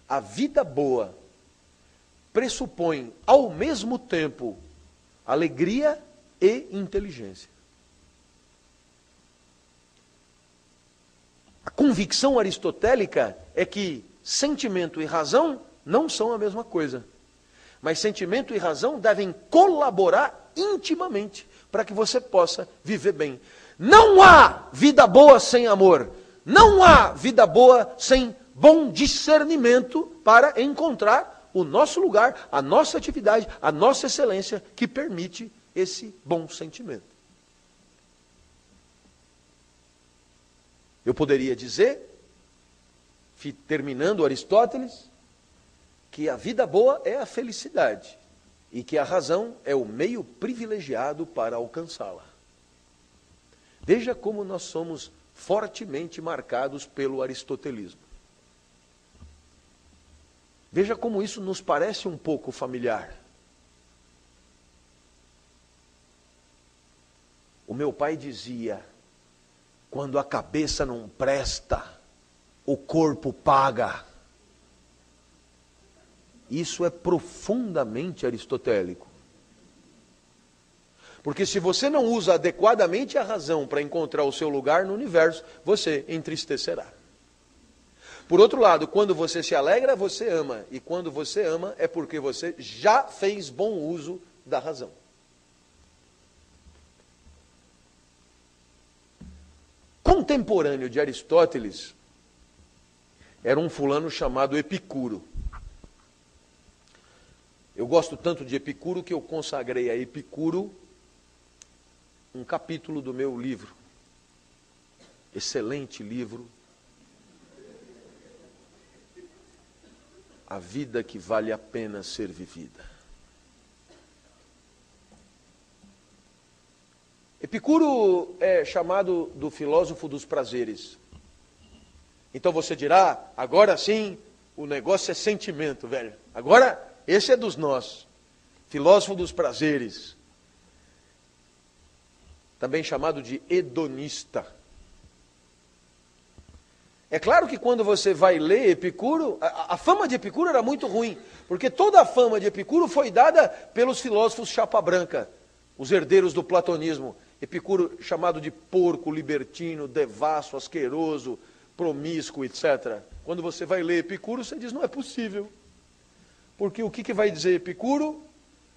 a vida boa pressupõe ao mesmo tempo alegria e inteligência. A convicção aristotélica é que sentimento e razão não são a mesma coisa. Mas sentimento e razão devem colaborar intimamente para que você possa viver bem. Não há vida boa sem amor. Não há vida boa sem bom discernimento para encontrar o nosso lugar, a nossa atividade, a nossa excelência que permite esse bom sentimento. Eu poderia dizer, terminando Aristóteles, que a vida boa é a felicidade e que a razão é o meio privilegiado para alcançá-la. Veja como nós somos fortemente marcados pelo aristotelismo. Veja como isso nos parece um pouco familiar. O meu pai dizia: quando a cabeça não presta, o corpo paga. Isso é profundamente aristotélico. Porque se você não usa adequadamente a razão para encontrar o seu lugar no universo, você entristecerá. Por outro lado, quando você se alegra, você ama. E quando você ama, é porque você já fez bom uso da razão. Contemporâneo de Aristóteles era um fulano chamado Epicuro. Eu gosto tanto de Epicuro que eu consagrei a Epicuro um capítulo do meu livro. Excelente livro. A vida que vale a pena ser vivida. Epicuro é chamado do filósofo dos prazeres. Então você dirá, agora sim, o negócio é sentimento, velho. Agora, esse é dos nossos. Filósofo dos prazeres. Também chamado de hedonista. É claro que quando você vai ler Epicuro, a, a, fama de Epicuro era muito ruim, porque toda a fama de Epicuro foi dada pelos filósofos chapa branca, os herdeiros do platonismo. Epicuro chamado de porco, libertino, devasso, asqueroso, promíscuo, etc. Quando você vai ler Epicuro, você diz: não é possível. Porque o que, que vai dizer Epicuro?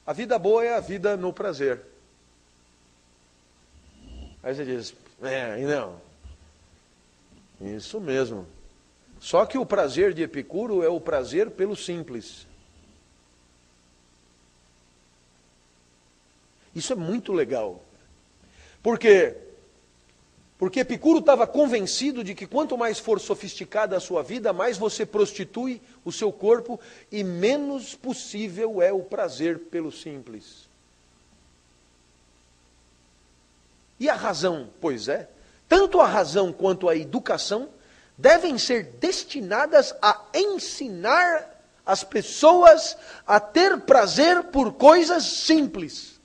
A vida boa é a vida no prazer. Aí você diz: é, não. Isso mesmo. Só que o prazer de Epicuro é o prazer pelo simples. Isso é muito legal. Por quê? Porque Epicuro estava convencido de que quanto mais for sofisticada a sua vida, mais você prostitui o seu corpo e menos possível é o prazer pelo simples. E a razão? Pois é, tanto a razão quanto a educação devem ser destinadas a ensinar as pessoas a ter prazer por coisas simples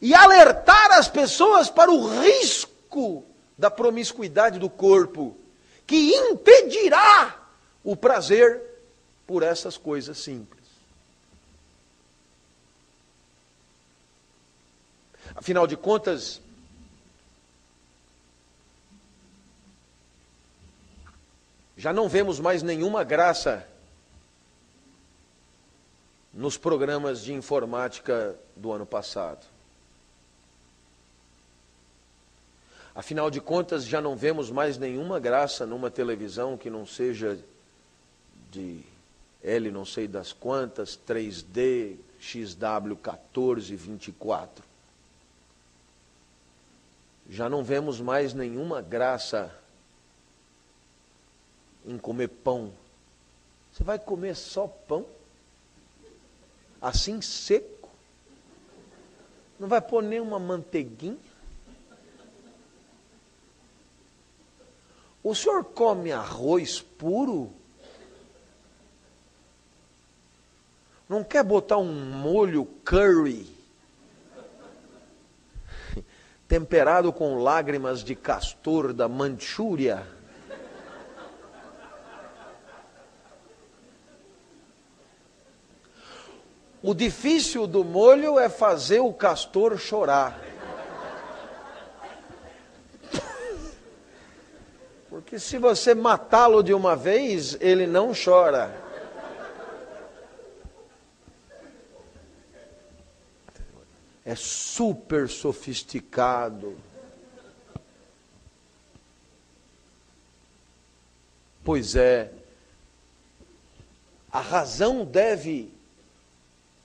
e alertar as pessoas para o risco da promiscuidade do corpo, que impedirá o prazer por essas coisas simples. Afinal de contas, já não vemos mais nenhuma graça nos programas de informática do ano passado. Afinal de contas, já não vemos mais nenhuma graça numa televisão que não seja de L não sei das quantas, 3D, XW14, 24. Já não vemos mais nenhuma graça em comer pão. Você vai comer só pão? Assim seco? Não vai pôr nenhuma manteiguinha? O senhor come arroz puro? Não quer botar um molho curry temperado com lágrimas de castor da Manchúria? O difícil do molho é fazer o castor chorar. Porque se você matá-lo de uma vez, ele não chora. É super sofisticado. Pois é, a razão deve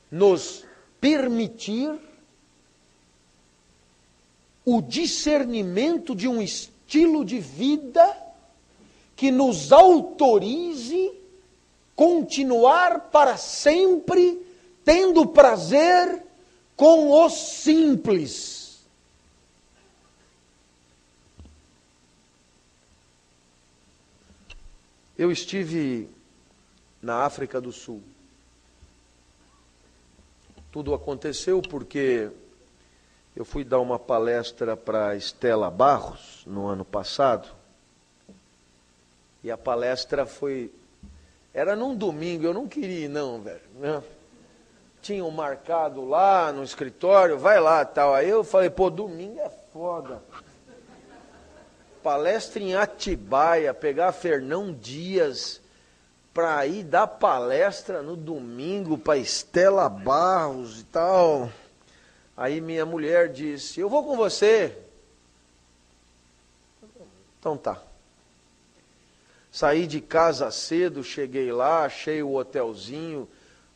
nos permitir o discernimento de um estilo de vida que nos autorize continuar para sempre tendo prazer com os simples. Eu estive na África do Sul. Tudo aconteceu porque eu fui dar uma palestra para Estela Barros no ano passado. E a palestra foi. Era num domingo, eu não queria ir, não, velho. Né? Tinham marcado lá no escritório, vai lá tal. Aí eu falei, pô, domingo é foda. Palestra em Atibaia, pegar Fernão Dias para ir dar palestra no domingo para Estela Barros e tal. Aí minha mulher disse: Eu vou com você. Então tá. Saí de casa cedo, cheguei lá, achei o hotelzinho,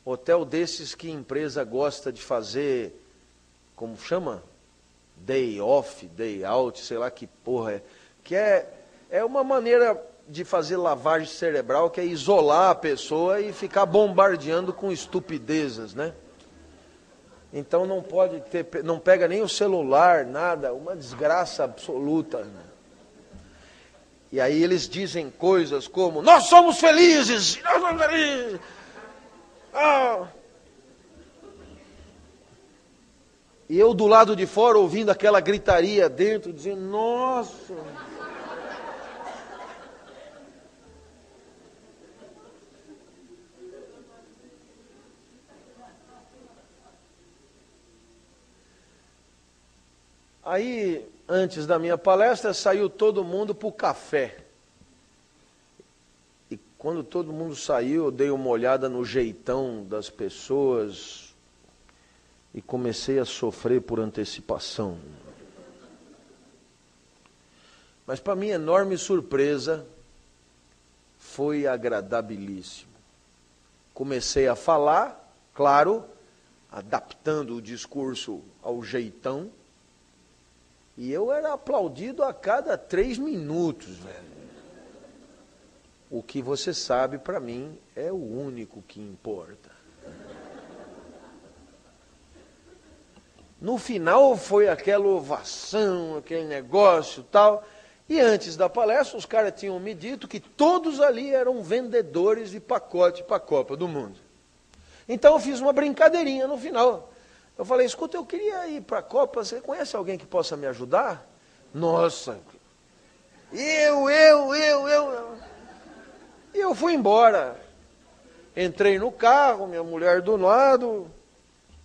hotel desses que empresa gosta de fazer, como chama? Day off, day out, sei lá que porra é. Que é, é uma maneira de fazer lavagem cerebral, que é isolar a pessoa e ficar bombardeando com estupidezes, né? Então não pode ter, não pega nem o celular, nada, uma desgraça absoluta. Né? E aí eles dizem coisas como: Nós somos felizes! Nós somos felizes! Ah. E eu do lado de fora ouvindo aquela gritaria dentro, dizendo: Nossa! Aí antes da minha palestra, saiu todo mundo para o café. E quando todo mundo saiu, eu dei uma olhada no jeitão das pessoas e comecei a sofrer por antecipação. Mas, para minha enorme surpresa, foi agradabilíssimo. Comecei a falar, claro, adaptando o discurso ao jeitão e eu era aplaudido a cada três minutos, velho. O que você sabe, para mim, é o único que importa. No final foi aquela ovação, aquele negócio tal. E antes da palestra, os caras tinham me dito que todos ali eram vendedores de pacote para a Copa do Mundo. Então eu fiz uma brincadeirinha no final. Eu falei, escuta, eu queria ir para a Copa, você conhece alguém que possa me ajudar? Nossa, eu, eu, eu, eu. E eu fui embora. Entrei no carro, minha mulher do lado,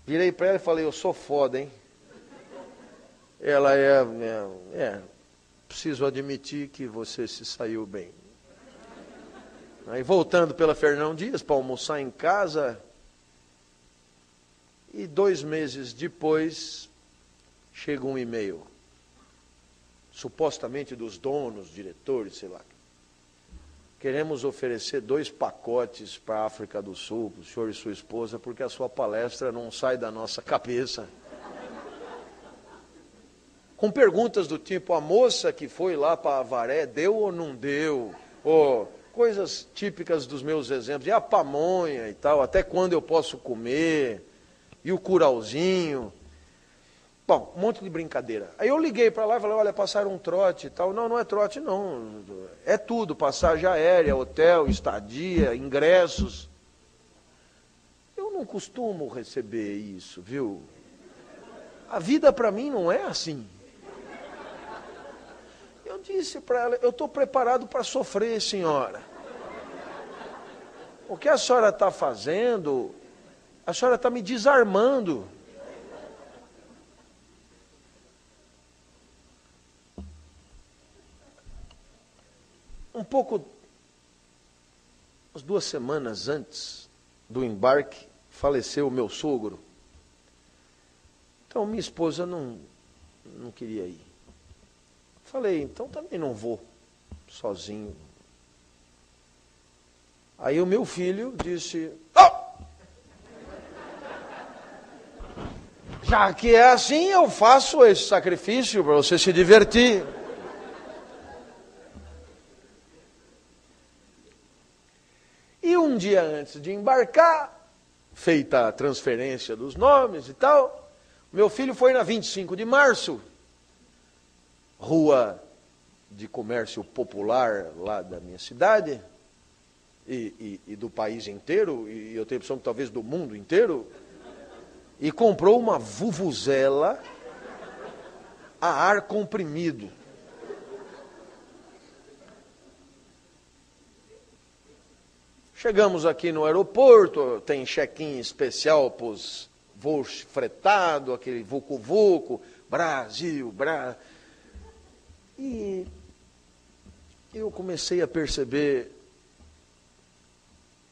virei para ela e falei, eu sou foda, hein? Ela é, é, é, preciso admitir que você se saiu bem. Aí voltando pela Fernão Dias para almoçar em casa, e dois meses depois, chega um e-mail, supostamente dos donos, diretores, sei lá. Queremos oferecer dois pacotes para a África do Sul, para o senhor e sua esposa, porque a sua palestra não sai da nossa cabeça. Com perguntas do tipo: a moça que foi lá para Avaré deu ou não deu? Ou coisas típicas dos meus exemplos, e a pamonha e tal, até quando eu posso comer? E o curauzinho. Bom, um monte de brincadeira. Aí eu liguei para lá e falei, olha, passaram um trote e tal. Não, não é trote não. É tudo, passagem aérea, hotel, estadia, ingressos. Eu não costumo receber isso, viu? A vida para mim não é assim. Eu disse para ela, eu estou preparado para sofrer, senhora. O que a senhora está fazendo a senhora está me desarmando. Um pouco, umas duas semanas antes do embarque, faleceu o meu sogro. Então minha esposa não, não queria ir. Falei, então também não vou sozinho. Aí o meu filho disse: oh! Já que é assim, eu faço esse sacrifício para você se divertir. E um dia antes de embarcar, feita a transferência dos nomes e tal, meu filho foi na 25 de março, rua de comércio popular lá da minha cidade, e, e, e do país inteiro, e eu tenho a impressão que talvez do mundo inteiro, e comprou uma vuvuzela a ar comprimido. Chegamos aqui no aeroporto, tem check-in especial para os voos fretados, aquele vucu-vucu, Brasil, Brasil. E eu comecei a perceber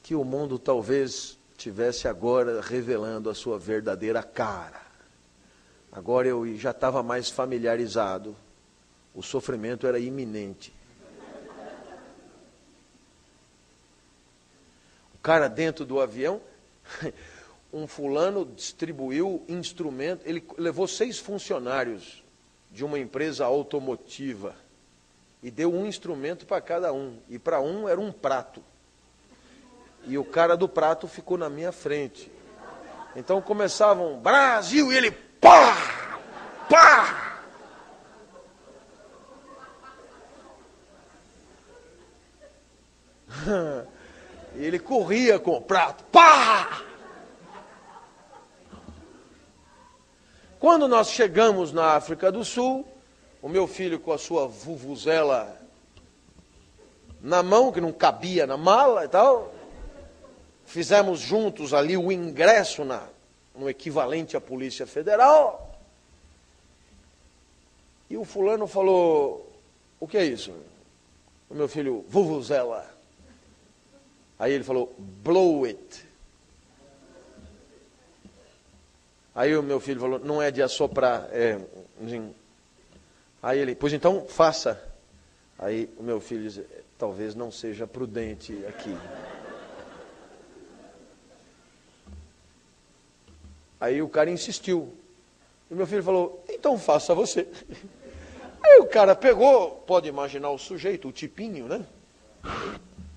que o mundo talvez tivesse agora revelando a sua verdadeira cara. Agora eu já estava mais familiarizado, o sofrimento era iminente. O cara dentro do avião, um fulano distribuiu instrumento, ele levou seis funcionários de uma empresa automotiva e deu um instrumento para cada um, e para um era um prato. E o cara do prato ficou na minha frente. Então começavam Brasil e ele pá! Pá! E ele corria com o prato. Pá! Quando nós chegamos na África do Sul, o meu filho com a sua vuvuzela na mão, que não cabia na mala e tal, fizemos juntos ali o ingresso na, no equivalente à Polícia Federal. E o fulano falou: O que é isso? O meu filho, vuvuzela. Aí ele falou: Blow it. Aí o meu filho falou: Não é de assoprar, é. Aí ele, pois então faça. Aí o meu filho diz: Talvez não seja prudente aqui. Aí o cara insistiu. E meu filho falou: Então faça você. Aí o cara pegou, pode imaginar o sujeito, o tipinho, né?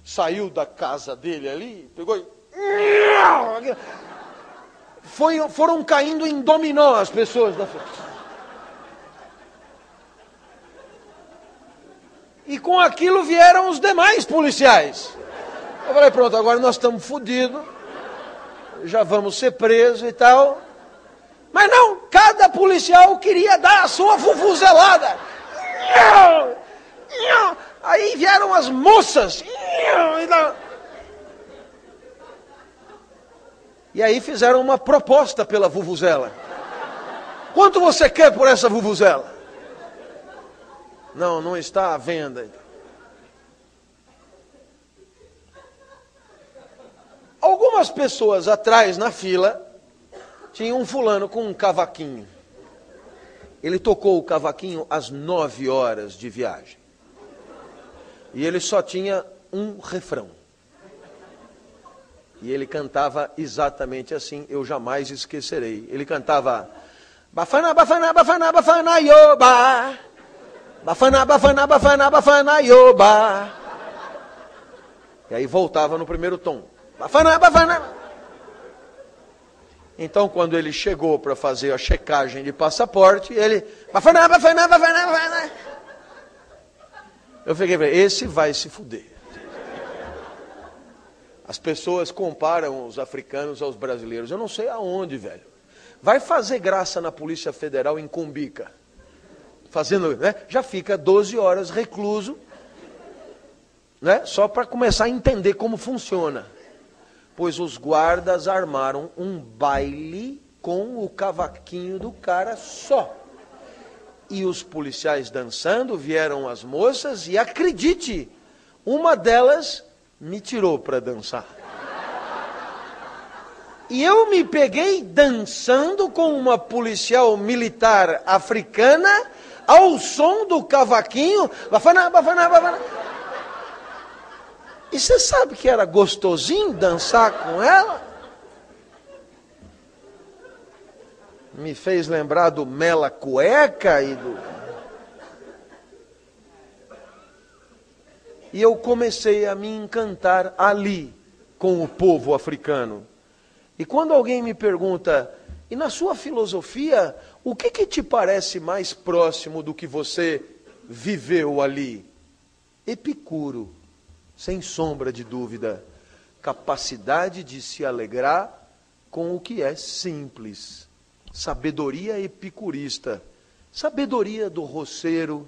Saiu da casa dele ali, pegou e. Foi, foram caindo em dominó as pessoas da frente. E com aquilo vieram os demais policiais. Eu falei, pronto, agora nós estamos fodidos já vamos ser presos e tal. Mas não, cada policial queria dar a sua fufuzelada. Aí vieram as moças. E aí fizeram uma proposta pela vuvuzela. Quanto você quer por essa vuvuzela? Não, não está à venda. Algumas pessoas atrás na fila tinha um fulano com um cavaquinho. Ele tocou o cavaquinho às nove horas de viagem. E ele só tinha um refrão. E ele cantava exatamente assim, eu jamais esquecerei. Ele cantava Bafana, bafana, bafana, bafana, yoba. Bafana, bafana, bafana, bafana, yoba. E aí voltava no primeiro tom. Bafana, bafana. Então, quando ele chegou para fazer a checagem de passaporte, ele. Bafana, bafana, bafana, bafana. Eu fiquei, esse vai se fuder. As pessoas comparam os africanos aos brasileiros. Eu não sei aonde, velho. Vai fazer graça na Polícia Federal em Cumbica. Fazendo, né? Já fica 12 horas recluso, né? Só para começar a entender como funciona pois os guardas armaram um baile com o cavaquinho do cara só. E os policiais dançando, vieram as moças, e acredite, uma delas me tirou para dançar. E eu me peguei dançando com uma policial militar africana ao som do cavaquinho. Bafana, bafana, bafana. E você sabe que era gostosinho dançar com ela? Me fez lembrar do Mela Cueca e do. E eu comecei a me encantar ali com o povo africano. E quando alguém me pergunta, e na sua filosofia, o que, que te parece mais próximo do que você viveu ali? Epicuro sem sombra de dúvida, capacidade de se alegrar com o que é simples, sabedoria epicurista, sabedoria do roceiro,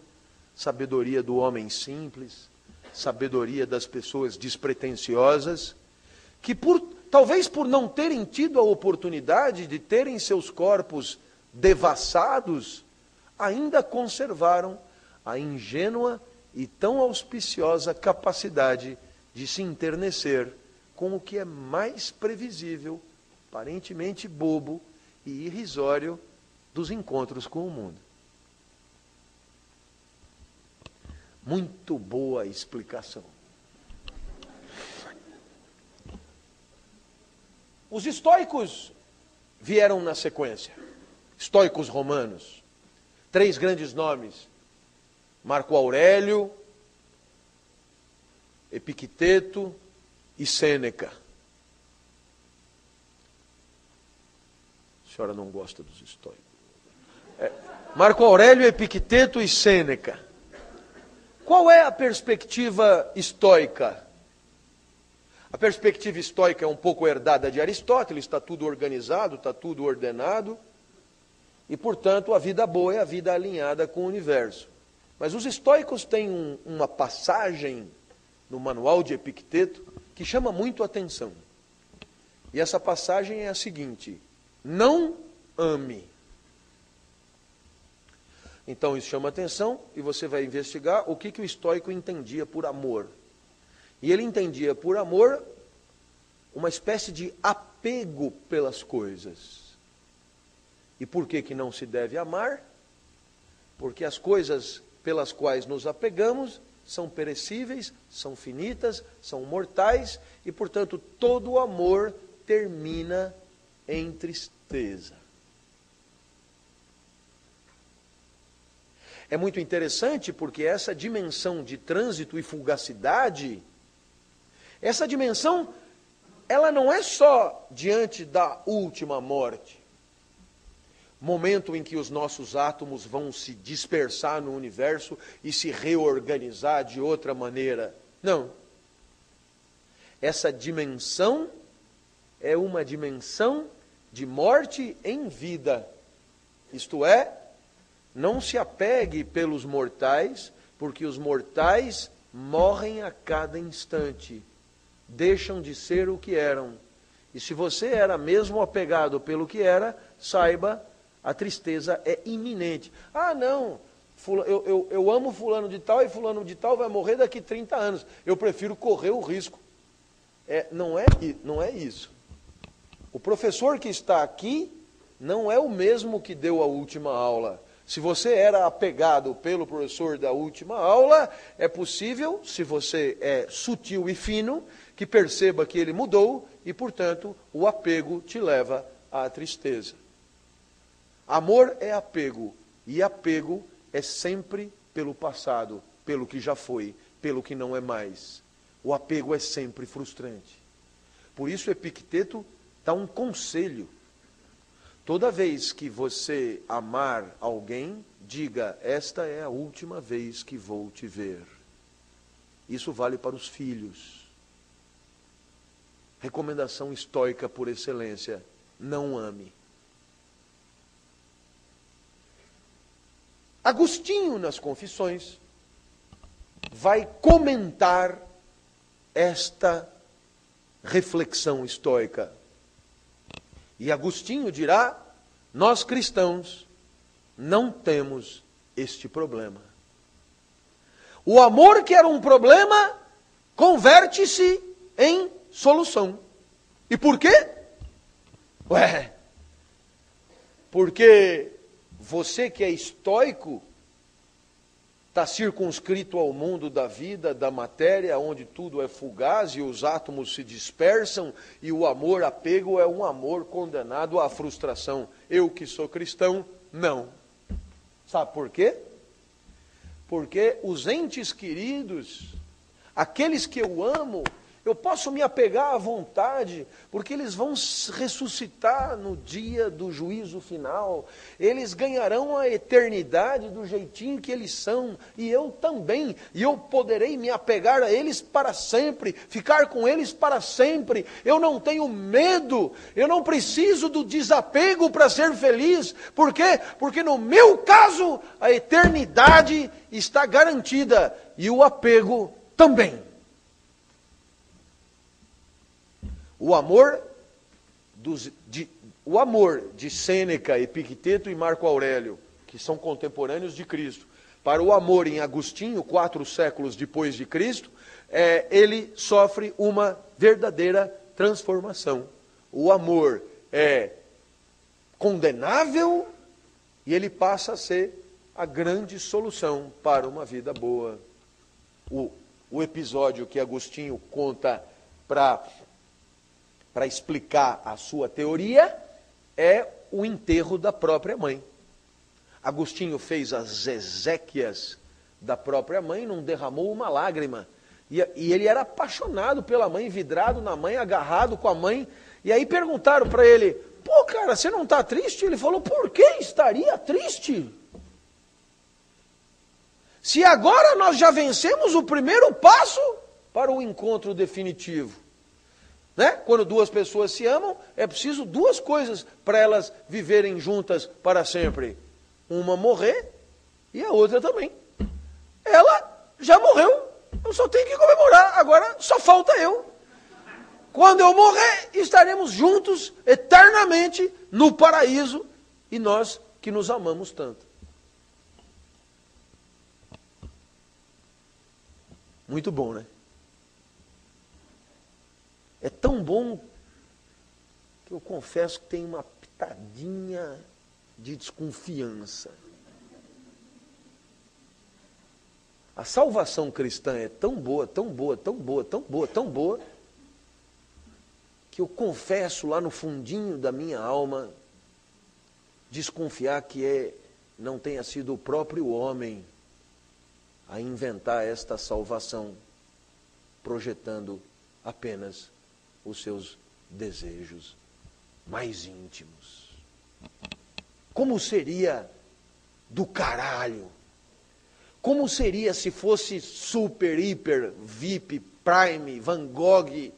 sabedoria do homem simples, sabedoria das pessoas despretensiosas, que por talvez por não terem tido a oportunidade de terem seus corpos devassados, ainda conservaram a ingênua e tão auspiciosa capacidade de se enternecer com o que é mais previsível, aparentemente bobo e irrisório dos encontros com o mundo. Muito boa explicação. os estoicos vieram na sequência. Estoicos romanos. Três grandes nomes: Marco Aurélio, Epicteto e Sêneca. A senhora não gosta dos estoicos. É, Marco Aurélio, Epicteto e Sêneca. Qual é a perspectiva estoica? A perspectiva estoica é um pouco herdada de Aristóteles, está tudo organizado, está tudo ordenado, e, portanto, a vida boa é a vida alinhada com o universo. Mas os estoicos têm um, uma passagem no manual de Epicteto que chama muito atenção. E essa passagem é a seguinte: não ame. Então isso chama atenção e você vai investigar o que, que o estoico entendia por amor. E ele entendia por amor uma espécie de apego pelas coisas. E por que, que não se deve amar? Porque as coisas pelas quais nos apegamos são perecíveis, são finitas, são mortais, e portanto todo amor termina em tristeza. É muito interessante porque essa dimensão de trânsito e fugacidade essa dimensão, ela não é só diante da última morte, momento em que os nossos átomos vão se dispersar no universo e se reorganizar de outra maneira. Não. Essa dimensão é uma dimensão de morte em vida. Isto é, não se apegue pelos mortais, porque os mortais morrem a cada instante deixam de ser o que eram. E se você era mesmo apegado pelo que era, saiba, a tristeza é iminente. Ah, não, eu, eu, eu amo fulano de tal e fulano de tal vai morrer daqui 30 anos. Eu prefiro correr o risco. É, não, é, não é isso. O professor que está aqui não é o mesmo que deu a última aula. Se você era apegado pelo professor da última aula, é possível, se você é sutil e fino, que perceba que ele mudou e, portanto, o apego te leva à tristeza. Amor é apego, e apego é sempre pelo passado, pelo que já foi, pelo que não é mais. O apego é sempre frustrante. Por isso, Epicteto dá um conselho. Toda vez que você amar alguém, diga: Esta é a última vez que vou te ver. Isso vale para os filhos. Recomendação estoica por excelência: não ame. Agostinho, nas Confissões, vai comentar esta reflexão estoica. E Agostinho dirá: nós cristãos não temos este problema. O amor que era um problema converte-se em solução. E por quê? Ué, porque você que é estoico está circunscrito ao mundo da vida, da matéria, onde tudo é fugaz e os átomos se dispersam, e o amor apego é um amor condenado à frustração. Eu que sou cristão, não. Sabe por quê? Porque os entes queridos, aqueles que eu amo, eu posso me apegar à vontade, porque eles vão ressuscitar no dia do juízo final. Eles ganharão a eternidade do jeitinho que eles são, e eu também. E eu poderei me apegar a eles para sempre, ficar com eles para sempre. Eu não tenho medo, eu não preciso do desapego para ser feliz. Por quê? Porque no meu caso, a eternidade está garantida e o apego também. O amor dos, de, o amor de Sêneca, Epicteto e Marco Aurélio, que são contemporâneos de Cristo, para o amor em Agostinho, quatro séculos depois de Cristo, é, ele sofre uma verdadeira transformação. O amor é condenável e ele passa a ser a grande solução para uma vida boa. O, o episódio que Agostinho conta para para explicar a sua teoria é o enterro da própria mãe. Agostinho fez as exéquias da própria mãe, não derramou uma lágrima. E, e, ele era apaixonado pela mãe, vidrado na mãe, agarrado com a mãe. E aí perguntaram para ele: Pô, cara, você não está triste? Ele falou: Por que estaria triste? Se agora nós já vencemos o primeiro passo para o encontro definitivo. Né? Quando duas pessoas se amam, é preciso duas coisas para elas viverem juntas para sempre: uma morrer e a outra também. Ela já morreu, eu só tenho que comemorar, agora só falta eu. Quando eu morrer, estaremos juntos eternamente no paraíso e nós que nos amamos tanto. Muito bom, né? É tão bom que eu confesso que tem uma pitadinha de desconfiança. A salvação cristã é tão boa, tão boa, tão boa, tão boa, tão boa, que eu confesso lá no fundinho da minha alma desconfiar que é, não tenha sido o próprio homem a inventar esta salvação, projetando apenas os seus desejos mais íntimos. Como seria do caralho? Como seria se fosse super, hiper, VIP, Prime, Van Gogh,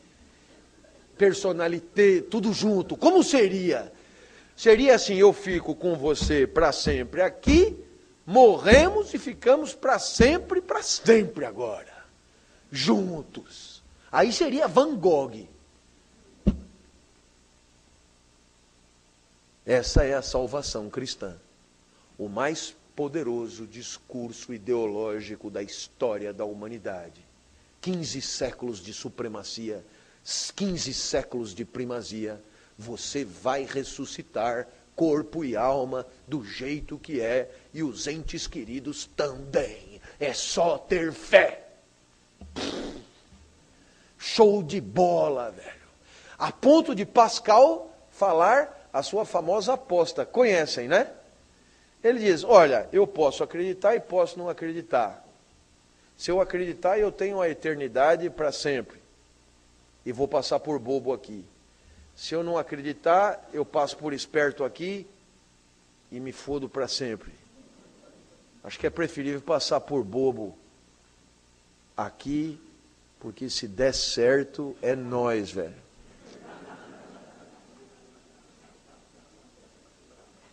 personalité, tudo junto? Como seria? Seria assim: eu fico com você para sempre aqui, morremos e ficamos para sempre, para sempre agora, juntos. Aí seria Van Gogh. Essa é a salvação cristã. O mais poderoso discurso ideológico da história da humanidade. 15 séculos de supremacia, 15 séculos de primazia. Você vai ressuscitar corpo e alma do jeito que é, e os entes queridos também. É só ter fé. Show de bola, velho. A ponto de Pascal falar a sua famosa aposta. Conhecem, né? Ele diz: Olha, eu posso acreditar e posso não acreditar. Se eu acreditar, eu tenho a eternidade para sempre. E vou passar por bobo aqui. Se eu não acreditar, eu passo por esperto aqui e me fodo para sempre. Acho que é preferível passar por bobo aqui, porque se der certo, é nós, velho.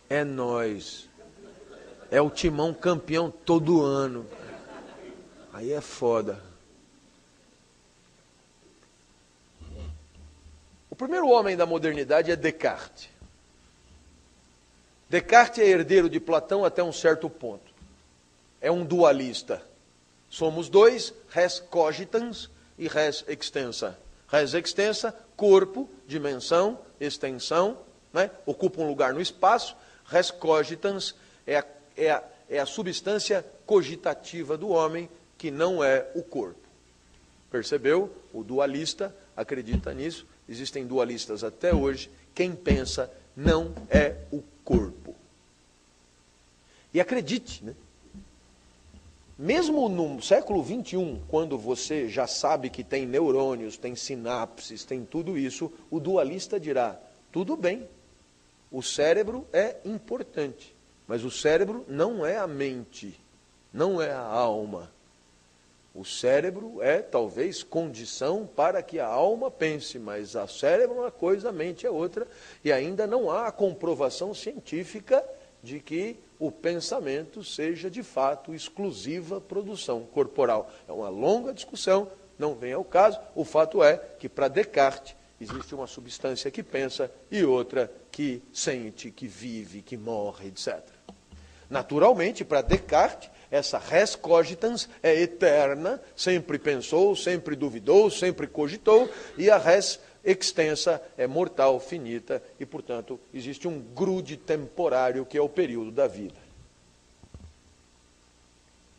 É nós. É o timão campeão todo ano. Aí é foda. O primeiro homem da modernidade é Descartes. Descartes é herdeiro de Platão até um certo ponto. É um dualista. Somos dois, res cogitans e res extensa. Res extensa, corpo, dimensão, extensão, né? ocupa um lugar no espaço res cogitans é a, é, a, é a substância cogitativa do homem, que não é o corpo. Percebeu? O dualista acredita nisso. Existem dualistas até hoje. Quem pensa não é o corpo. E acredite, né? Mesmo no século XXI, quando você já sabe que tem neurônios, tem sinapses, tem tudo isso, o dualista dirá: tudo bem, o cérebro é importante, mas o cérebro não é a mente, não é a alma. O cérebro é talvez condição para que a alma pense, mas o cérebro é uma coisa, a mente é outra, e ainda não há comprovação científica de que o pensamento seja de fato exclusiva produção corporal. É uma longa discussão, não vem ao caso. O fato é que para Descartes existe uma substância que pensa e outra que sente, que vive, que morre, etc. Naturalmente, para Descartes, essa res cogitans é eterna, sempre pensou, sempre duvidou, sempre cogitou, e a res extensa é mortal, finita, e, portanto, existe um grude temporário que é o período da vida.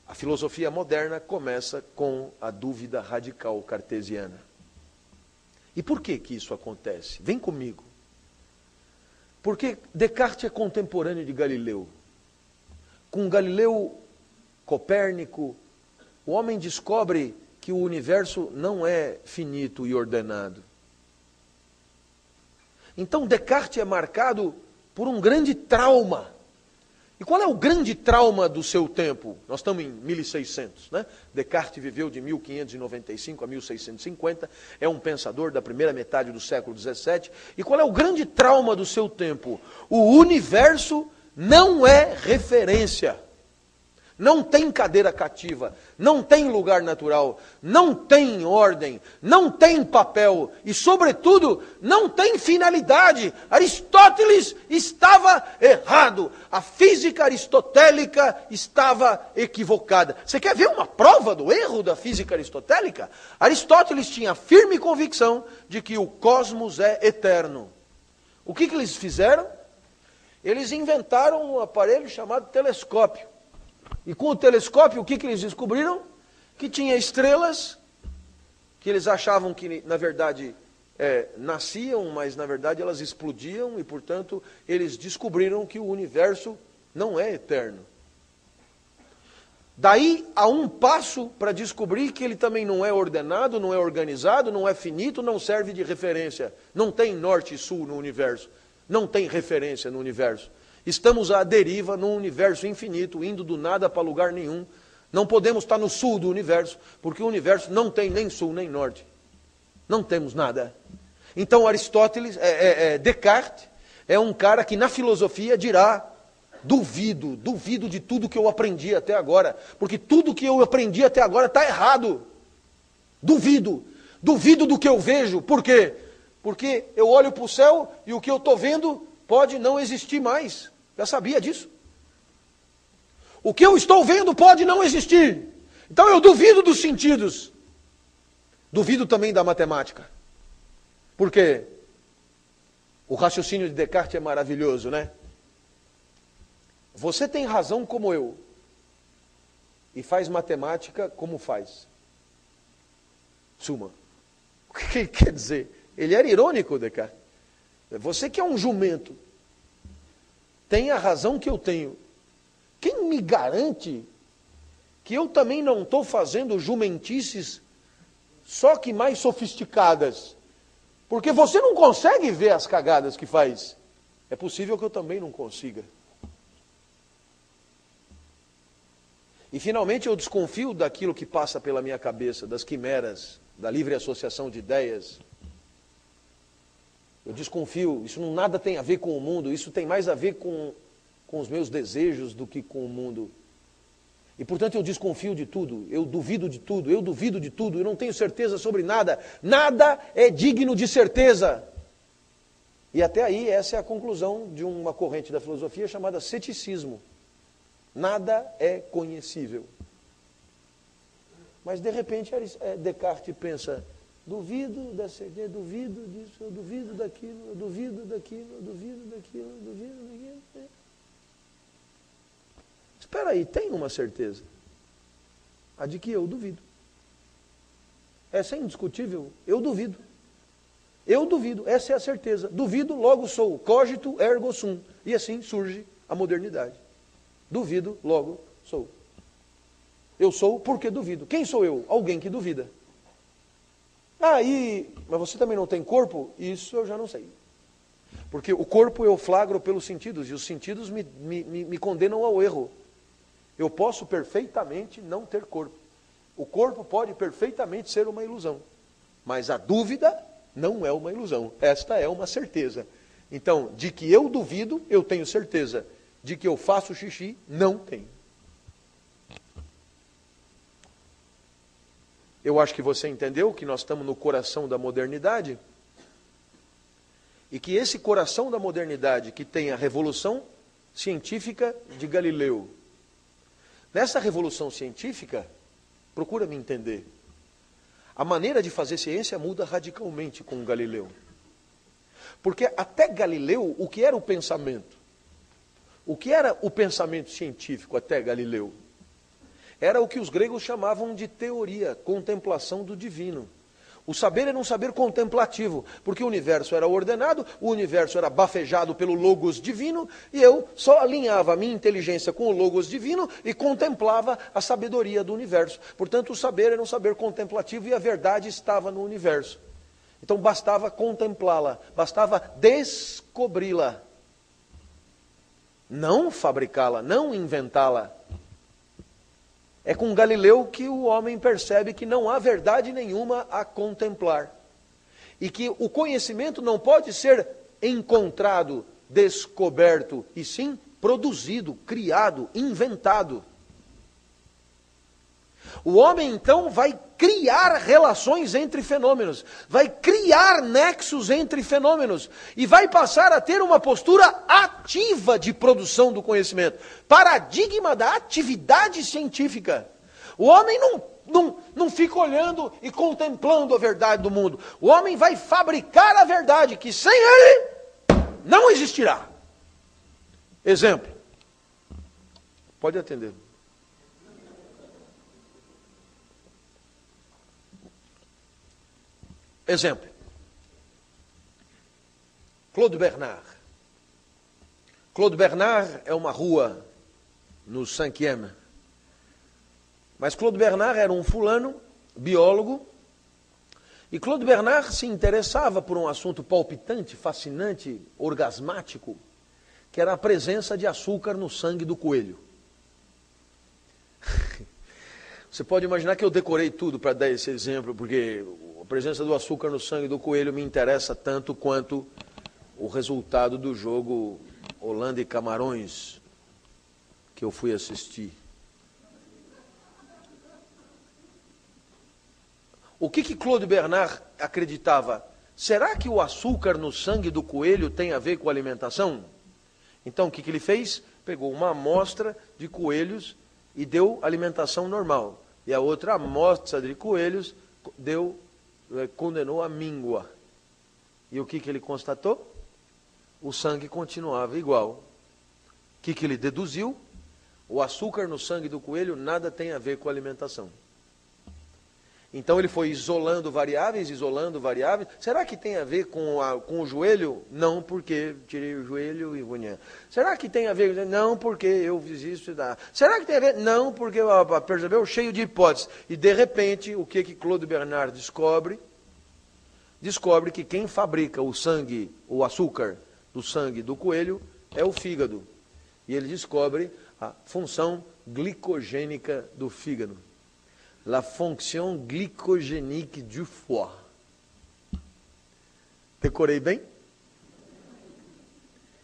A filosofia moderna começa com a dúvida radical cartesiana. E por que que isso acontece? Vem comigo. Porque Descartes é contemporâneo de Galileu. Com Galileu, Copérnico, o homem descobre que o universo não é finito e ordenado. Então Descartes é marcado por um grande trauma. E qual é o grande trauma do seu tempo? Nós estamos em 1600, né? Descartes viveu de 1595 a 1650, é um pensador da primeira metade do século 17. E qual é o grande trauma do seu tempo? O universo não é referência não tem cadeira cativa, não tem lugar natural, não tem ordem, não tem papel e, sobretudo, não tem finalidade. Aristóteles estava errado, a física aristotélica estava equivocada. Você quer ver uma prova do erro da física aristotélica? Aristóteles tinha firme convicção de que o cosmos é eterno. O que, que eles fizeram? Eles inventaram um aparelho chamado telescópio. E com o telescópio, o que, que eles descobriram? Que tinha estrelas, que eles achavam que, na verdade, é, nasciam, mas na verdade elas explodiam, e portanto eles descobriram que o universo não é eterno. Daí a um passo para descobrir que ele também não é ordenado, não é organizado, não é finito, não serve de referência. Não tem norte e sul no universo. Não tem referência no universo. Estamos à deriva num universo infinito, indo do nada para lugar nenhum. Não podemos estar no sul do universo, porque o universo não tem nem sul nem norte. Não temos nada. Então Aristóteles, é, é, é, Descartes, é um cara que na filosofia dirá: duvido, duvido de tudo que eu aprendi até agora, porque tudo que eu aprendi até agora está errado. Duvido, duvido do que eu vejo. Por quê? Porque eu olho para o céu e o que eu estou vendo pode não existir mais. Já sabia disso? O que eu estou vendo pode não existir. Então eu duvido dos sentidos. Duvido também da matemática. Por quê? O raciocínio de Descartes é maravilhoso, né? Você tem razão como eu. E faz matemática como faz. Suma. O que ele quer dizer? Ele era irônico, Descartes. Você que é um jumento, tem a razão que eu tenho. Quem me garante que eu também não estou fazendo jumentices, só que mais sofisticadas? Porque você não consegue ver as cagadas que faz. É possível que eu também não consiga. E finalmente eu desconfio daquilo que passa pela minha cabeça, das quimeras, da livre associação de ideias. Eu desconfio, isso não nada tem a ver com o mundo, isso tem mais a ver com, com os meus desejos do que com o mundo. E portanto eu desconfio de tudo, eu duvido de tudo, eu duvido de tudo, eu não tenho certeza sobre nada, nada é digno de certeza. E até aí essa é a conclusão de uma corrente da filosofia chamada ceticismo. Nada é conhecível. Mas de repente é, Descartes pensa, Duvido da certeza, duvido disso, eu duvido daquilo, eu duvido daquilo, eu duvido daquilo, eu duvido daquilo. Espera aí, tem uma certeza. A de que eu duvido. Essa é indiscutível, eu duvido. Eu duvido, essa é a certeza. Duvido, logo sou. Cogito ergo sum. E assim surge a modernidade. Duvido, logo sou. Eu sou porque duvido. Quem sou eu? Alguém que duvida. Ah, mas você também não tem corpo? Isso eu já não sei. Porque o corpo eu flagro pelos sentidos, e os sentidos me, me, me condenam ao erro. Eu posso perfeitamente não ter corpo. O corpo pode perfeitamente ser uma ilusão. Mas a dúvida não é uma ilusão. Esta é uma certeza. Então, de que eu duvido, eu tenho certeza. De que eu faço xixi, não tenho. Eu acho que você entendeu que nós estamos no coração da modernidade. E que esse coração da modernidade, que tem a revolução científica de Galileu, nessa revolução científica, procura me entender, a maneira de fazer ciência muda radicalmente com Galileu. Porque até Galileu, o que era o pensamento? O que era o pensamento científico até Galileu? Era o que os gregos chamavam de teoria, contemplação do divino. O saber era um saber contemplativo, porque o universo era ordenado, o universo era bafejado pelo Logos divino, e eu só alinhava a minha inteligência com o Logos divino e contemplava a sabedoria do universo. Portanto, o saber era um saber contemplativo e a verdade estava no universo. Então bastava contemplá-la, bastava descobri-la, não fabricá-la, não inventá-la. É com Galileu que o homem percebe que não há verdade nenhuma a contemplar. E que o conhecimento não pode ser encontrado, descoberto, e sim produzido, criado, inventado. O homem então vai criar relações entre fenômenos, vai criar nexos entre fenômenos e vai passar a ter uma postura ativa de produção do conhecimento, paradigma da atividade científica. O homem não, não, não fica olhando e contemplando a verdade do mundo. O homem vai fabricar a verdade que sem ele não existirá. Exemplo. Pode atender. Exemplo. Claude Bernard. Claude Bernard é uma rua no Cinquième. Mas Claude Bernard era um fulano, biólogo, e Claude Bernard se interessava por um assunto palpitante, fascinante, orgasmático, que era a presença de açúcar no sangue do coelho. Você pode imaginar que eu decorei tudo para dar esse exemplo, porque a presença do açúcar no sangue do coelho me interessa tanto quanto o resultado do jogo Holanda e Camarões que eu fui assistir. O que, que Claude Bernard acreditava? Será que o açúcar no sangue do coelho tem a ver com alimentação? Então, o que, que ele fez? Pegou uma amostra de coelhos e deu alimentação normal. E a outra amostra de coelhos deu condenou a míngua. E o que, que ele constatou? O sangue continuava igual. O que, que ele deduziu? O açúcar no sangue do coelho nada tem a ver com a alimentação. Então ele foi isolando variáveis, isolando variáveis. Será que tem a ver com, a, com o joelho? Não, porque tirei o joelho e vunha. Será que tem a ver? Não, porque eu fiz isso e dá. Será que tem a ver? Não, porque percebeu cheio de hipóteses. E de repente, o que que Claude Bernard descobre? Descobre que quem fabrica o sangue, o açúcar do sangue do coelho é o fígado. E ele descobre a função glicogênica do fígado la fonction glycogénique du foie. Decorei bem?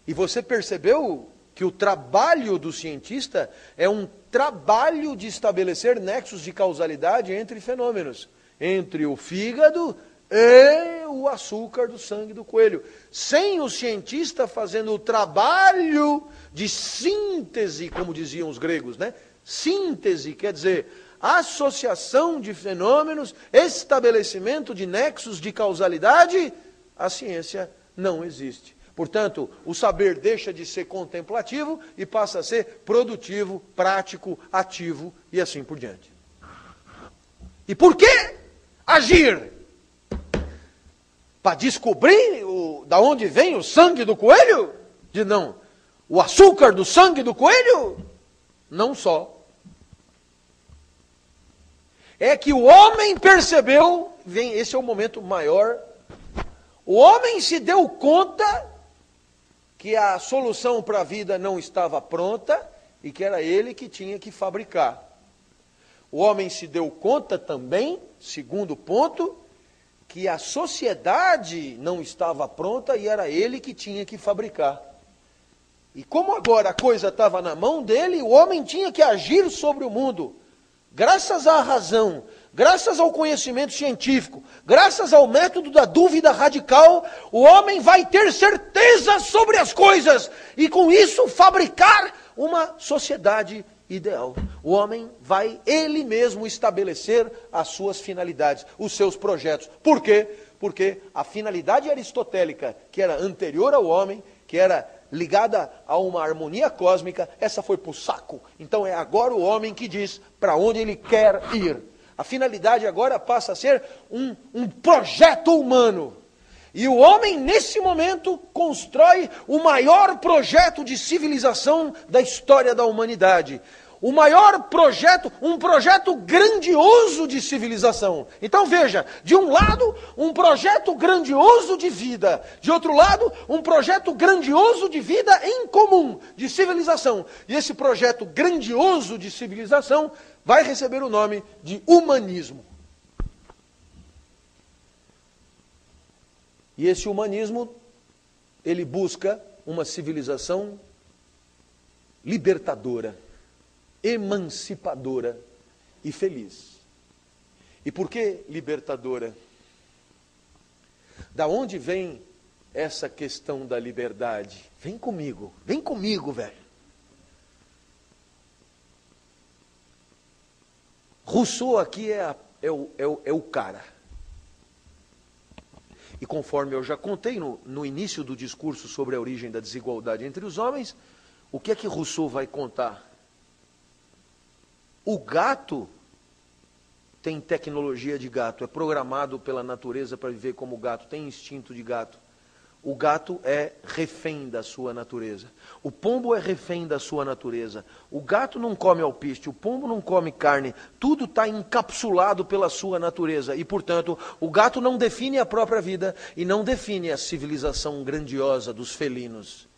E você percebeu que o trabalho do cientista é um trabalho de estabelecer nexos de causalidade entre fenômenos, entre o fígado e o açúcar do sangue do coelho. Sem o cientista fazendo o trabalho de síntese, como diziam os gregos, né? Síntese quer dizer associação de fenômenos, estabelecimento de nexos de causalidade, a ciência não existe. Portanto, o saber deixa de ser contemplativo e passa a ser produtivo, prático, ativo e assim por diante. E por que agir? Para descobrir o, da onde vem o sangue do coelho? De não. O açúcar do sangue do coelho? Não só é que o homem percebeu, vem, esse é o momento maior. O homem se deu conta que a solução para a vida não estava pronta e que era ele que tinha que fabricar. O homem se deu conta também, segundo ponto, que a sociedade não estava pronta e era ele que tinha que fabricar. E como agora a coisa estava na mão dele, o homem tinha que agir sobre o mundo graças à razão, graças ao conhecimento científico, graças ao método da dúvida radical, o homem vai ter certeza sobre as coisas e com isso fabricar uma sociedade ideal. O homem vai ele mesmo estabelecer as suas finalidades, os seus projetos. Por quê? Porque a finalidade aristotélica, que era anterior ao homem, que era ligada a uma harmonia cósmica, essa foi para o saco. Então é agora o homem que diz para onde ele quer ir. A finalidade agora passa a ser um, um projeto humano. E o homem, nesse momento, constrói o maior projeto de civilização da história da humanidade. O maior projeto, um projeto grandioso de civilização. Então veja, de um lado, um projeto grandioso de vida, de outro lado, um projeto grandioso de vida em comum, de civilização. E esse projeto grandioso de civilização vai receber o nome de humanismo. E esse humanismo, ele busca uma civilização libertadora, emancipadora e feliz. E por que libertadora? Da onde vem essa questão da liberdade? Vem comigo, vem comigo, velho. Rousseau aqui é, a, é, o, é, o, é o cara. E conforme eu já contei no, no início do discurso sobre a origem da desigualdade entre os homens, o que é que Rousseau vai contar? O gato tem tecnologia de gato, é programado pela natureza para viver como gato, tem instinto de gato. O gato é refém da sua natureza. O pombo é refém da sua natureza. O gato não come alpiste, o pombo não come carne. Tudo está encapsulado pela sua natureza. E, portanto, o gato não define a própria vida e não define a civilização grandiosa dos felinos.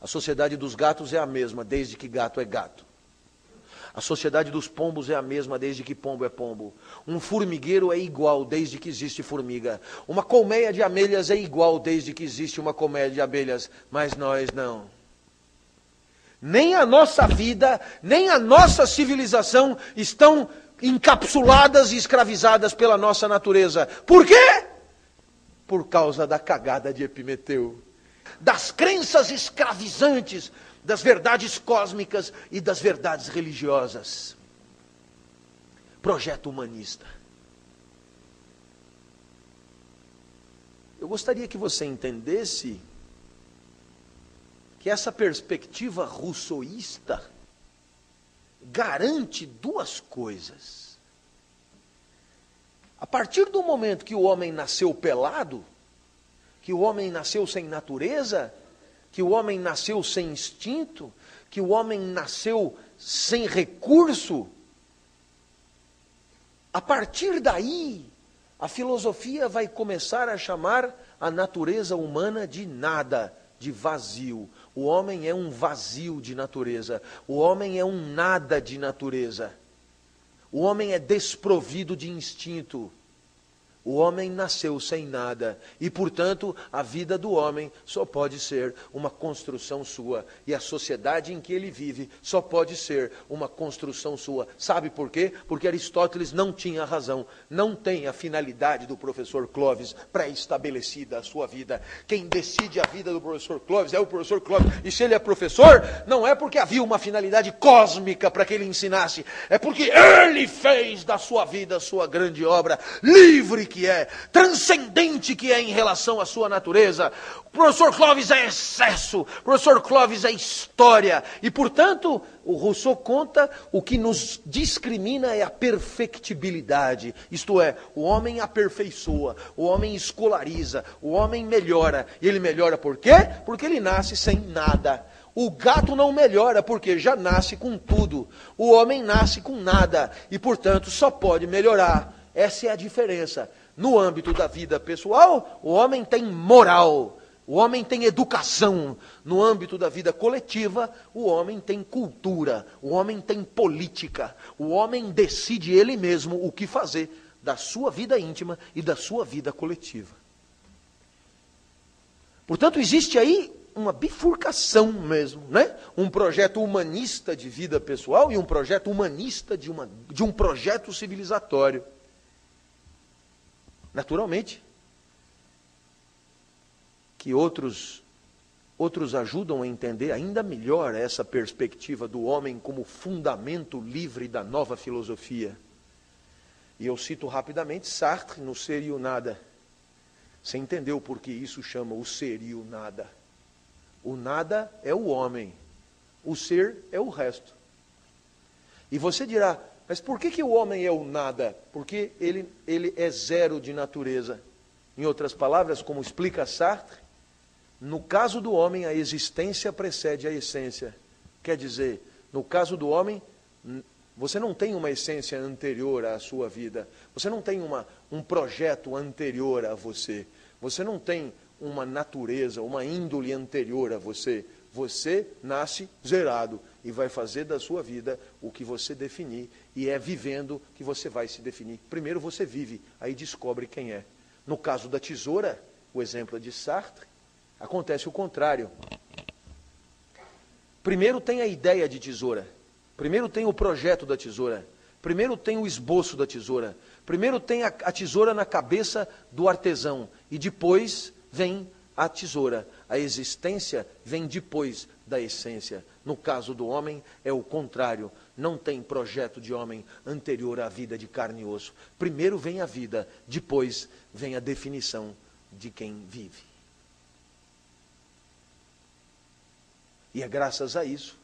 A sociedade dos gatos é a mesma, desde que gato é gato. A sociedade dos pombos é a mesma desde que pombo é pombo. Um formigueiro é igual desde que existe formiga. Uma colmeia de abelhas é igual desde que existe uma colmeia de abelhas. Mas nós não. Nem a nossa vida, nem a nossa civilização estão encapsuladas e escravizadas pela nossa natureza. Por quê? Por causa da cagada de Epimeteu. Das crenças escravizantes das verdades cósmicas e das verdades religiosas. Projeto humanista. Eu gostaria que você entendesse que essa perspectiva russoísta garante duas coisas. A partir do momento que o homem nasceu pelado, que o homem nasceu sem natureza, que o homem nasceu sem instinto, que o homem nasceu sem recurso. A partir daí, a filosofia vai começar a chamar a natureza humana de nada, de vazio. O homem é um vazio de natureza. O homem é um nada de natureza. O homem é desprovido de instinto. O homem nasceu sem nada e, portanto, a vida do homem só pode ser uma construção sua e a sociedade em que ele vive só pode ser uma construção sua. Sabe por quê? Porque Aristóteles não tinha razão, não tem a finalidade do professor Clóvis pré-estabelecida a sua vida. Quem decide a vida do professor Clóvis é o professor Clóvis. E se ele é professor, não é porque havia uma finalidade cósmica para que ele ensinasse, é porque ele fez da sua vida a sua grande obra, livre que é, transcendente que é em relação à sua natureza. O professor Clóvis é excesso, o professor Clóvis é história. E, portanto, o Rousseau conta o que nos discrimina é a perfectibilidade. Isto é, o homem aperfeiçoa, o homem escolariza, o homem melhora. E ele melhora por quê? Porque ele nasce sem nada. O gato não melhora porque já nasce com tudo. O homem nasce com nada e, portanto, só pode melhorar. Essa é a diferença. No âmbito da vida pessoal, o homem tem moral, o homem tem educação. No âmbito da vida coletiva, o homem tem cultura, o homem tem política. O homem decide ele mesmo o que fazer da sua vida íntima e da sua vida coletiva. Portanto, existe aí uma bifurcação mesmo, né? Um projeto humanista de vida pessoal e um projeto humanista de, uma, de um projeto civilizatório. Naturalmente, que outros outros ajudam a entender ainda melhor essa perspectiva do homem como fundamento livre da nova filosofia. E eu cito rapidamente Sartre no Ser e o Nada. Você entendeu por que isso chama o ser e o nada? O nada é o homem, o ser é o resto. E você dirá, Mas por que, que o homem é o nada? Porque ele, ele é zero de natureza. Em outras palavras, como explica Sartre, no caso do homem, a existência precede a essência. Quer dizer, no caso do homem, você não tem uma essência anterior à sua vida. Você não tem uma, um projeto anterior a você. Você não tem uma natureza, uma índole anterior a você. Você nasce zerado e vai fazer da sua vida o que você definir. E é vivendo que você vai se definir. Primeiro você vive, aí descobre quem é. No caso da tesoura, o exemplo é de Sartre, acontece o contrário. Primeiro tem a ideia de tesoura. Primeiro tem o projeto da tesoura. Primeiro tem o esboço da tesoura. Primeiro tem a, a tesoura na cabeça do artesão. E depois vem a tesoura. A existência vem depois da essência. No caso do homem, é o contrário. Não tem projeto de homem anterior à vida de carne e osso. Primeiro vem a vida, depois vem a definição de quem vive. E é graças a isso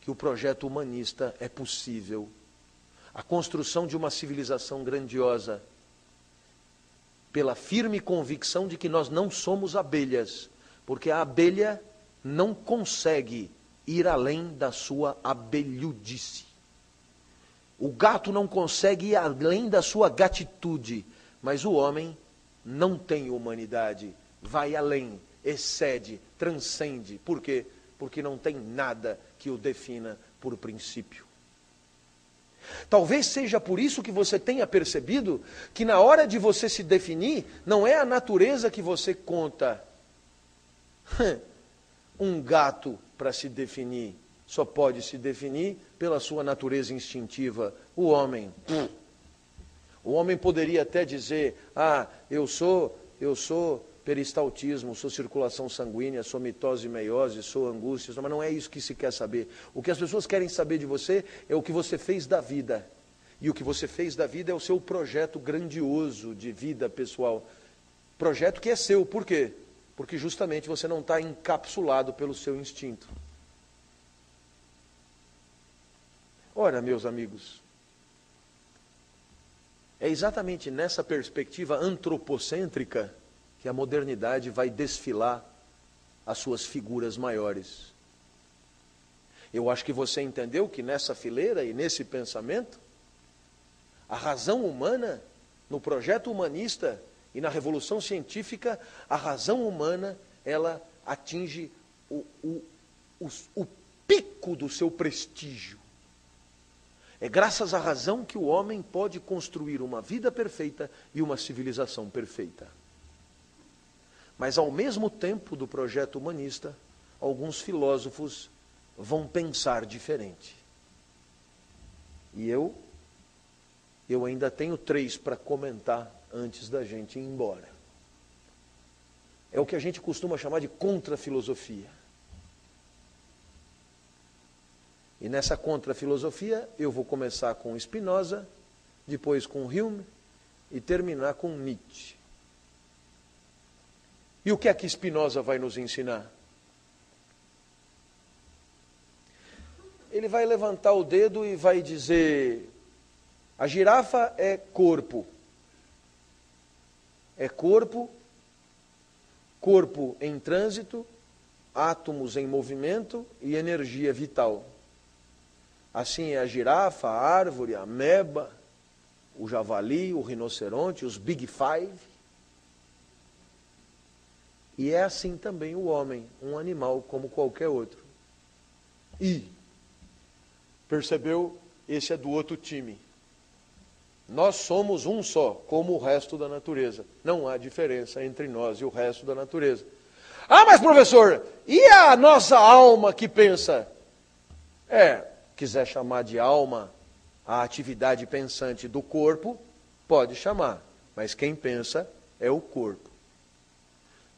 que o projeto humanista é possível. A construção de uma civilização grandiosa, pela firme convicção de que nós não somos abelhas, porque a abelha não consegue ir além da sua abelhudice. O gato não consegue ir além da sua gatitude, mas o homem não tem humanidade, vai além, excede, transcende. Por quê? Porque não tem nada que o defina por princípio. Talvez seja por isso que você tenha percebido que na hora de você se definir, não é a natureza que você conta. Um gato, para se definir, só pode se definir pela sua natureza instintiva. O homem. O homem poderia até dizer: Ah, eu sou, eu sou peristaltismo, sou circulação sanguínea, sou mitose e meiose, sou angústia, mas não é isso que se quer saber. O que as pessoas querem saber de você é o que você fez da vida. E o que você fez da vida é o seu projeto grandioso de vida pessoal. Projeto que é seu, por quê? Porque justamente você não está encapsulado pelo seu instinto. Ora, meus amigos, é exatamente nessa perspectiva antropocêntrica que a modernidade vai desfilar as suas figuras maiores. Eu acho que você entendeu que nessa fileira e nesse pensamento, a razão humana, no projeto humanista e na revolução científica, a razão humana, ela atinge o, o, o, o pico do seu prestígio. É graças à razão que o homem pode construir uma vida perfeita e uma civilização perfeita. Mas, ao mesmo tempo do projeto humanista, alguns filósofos vão pensar diferente. E eu, eu ainda tenho três para comentar antes da gente ir embora. É o que a gente costuma chamar de contra-filosofia. E nessa contra-filosofia eu vou começar com Spinoza, depois com Hume e terminar com Nietzsche. E o que é que Spinoza vai nos ensinar? Ele vai levantar o dedo e vai dizer: a girafa é corpo. É corpo, corpo em trânsito, átomos em movimento e energia vital. Assim é a girafa, a árvore, a meba, o javali, o rinoceronte, os Big Five. E é assim também o homem, um animal como qualquer outro. E, percebeu? Esse é do outro time. Nós somos um só, como o resto da natureza. Não há diferença entre nós e o resto da natureza. Ah, mas professor, e a nossa alma que pensa? É, quiser chamar de alma a atividade pensante do corpo, pode chamar, mas quem pensa é o corpo.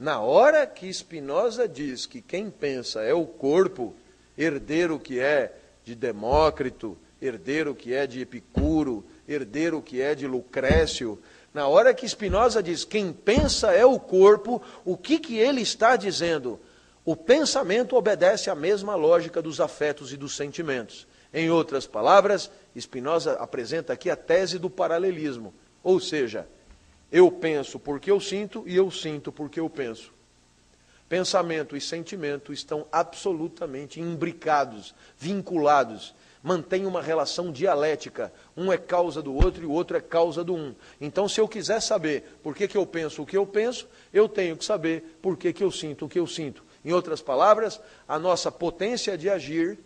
Na hora que Spinoza diz que quem pensa é o corpo, herdeiro que é de Demócrito, herdeiro que é de Epicuro, herdeiro que é de Lucrécio, na hora que Spinoza diz quem pensa é o corpo, o que, que ele está dizendo? O pensamento obedece à mesma lógica dos afetos e dos sentimentos. Em outras palavras, Spinoza apresenta aqui a tese do paralelismo, ou seja, eu penso porque eu sinto e eu sinto porque eu penso. Pensamento e sentimento estão absolutamente imbricados, vinculados, mantêm uma relação dialética. Um é causa do outro e o outro é causa do um. Então, se eu quiser saber por que, que eu penso o que eu penso, eu tenho que saber por que, que eu sinto o que eu sinto. Em outras palavras, a nossa potência de agir.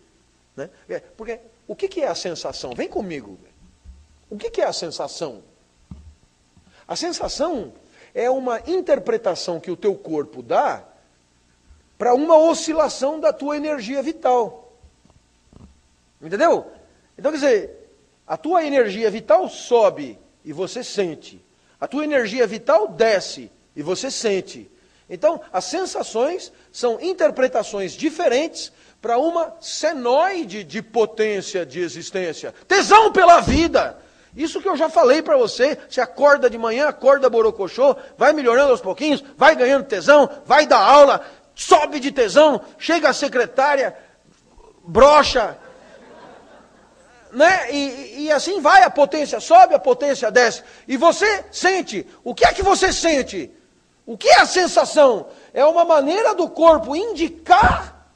Né? É, porque o que, que é a sensação? Vem comigo. O que, que é a sensação? A sensação é uma interpretação que o teu corpo dá para uma oscilação da tua energia vital. Entendeu? Então, quer dizer, a tua energia vital sobe e você sente. A tua energia vital desce e você sente. Então, as sensações são interpretações diferentes para uma senoide de potência de existência. Tesão pela vida. Isso que eu já falei para você, você acorda de manhã, acorda borocochô, vai melhorando aos pouquinhos, vai ganhando tesão, vai dar aula, sobe de tesão, chega a secretária, brocha, né? E, e, assim vai, a potência sobe, a potência desce. E você sente. O que é que você sente? O que é a sensação? É uma maneira do corpo indicar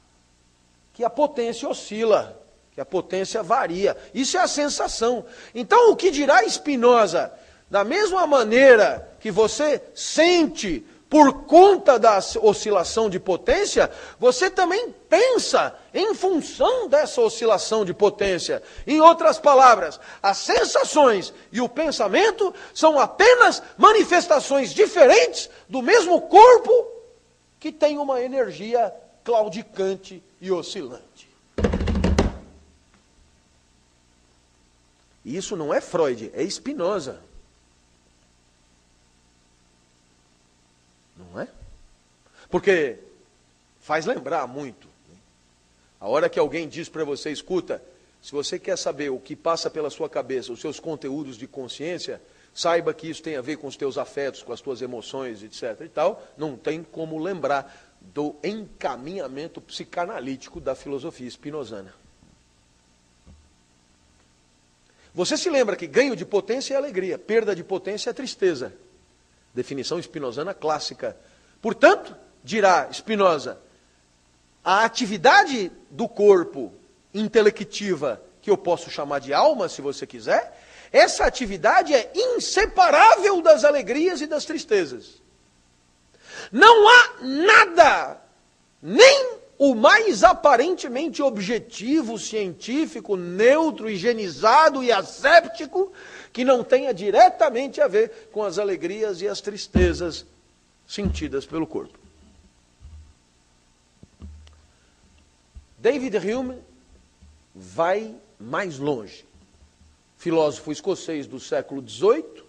que a potência oscila que a potência varia. Isso é a sensação. Então, o que dirá Spinoza? Da mesma maneira que você sente por conta da oscilação de potência, você também pensa em função dessa oscilação de potência. Em outras palavras, as sensações e o pensamento são apenas manifestações diferentes do mesmo corpo que tem uma energia claudicante e oscilante. E isso não é Freud, é Spinoza. Não é? Porque faz lembrar muito. Né? A hora que alguém diz para você, escuta, se você quer saber o que passa pela sua cabeça, os seus conteúdos de consciência, saiba que isso tem a ver com os teus afetos, com as tuas emoções, etc. e tal, não tem como lembrar do encaminhamento psicanalítico da filosofia spinozana. Você se lembra que ganho de potência é alegria, perda de potência é tristeza. Definição espinosana clássica. Portanto, dirá Spinoza, a atividade do corpo intelectiva, que eu posso chamar de alma, se você quiser, essa atividade é inseparável das alegrias e das tristezas. Não há nada, nem o mais aparentemente objetivo, científico, neutro, higienizado e asséptico, que não tenha diretamente a ver com as alegrias e as tristezas sentidas pelo corpo. David Hume vai mais longe. Filósofo escocês do século XVIII,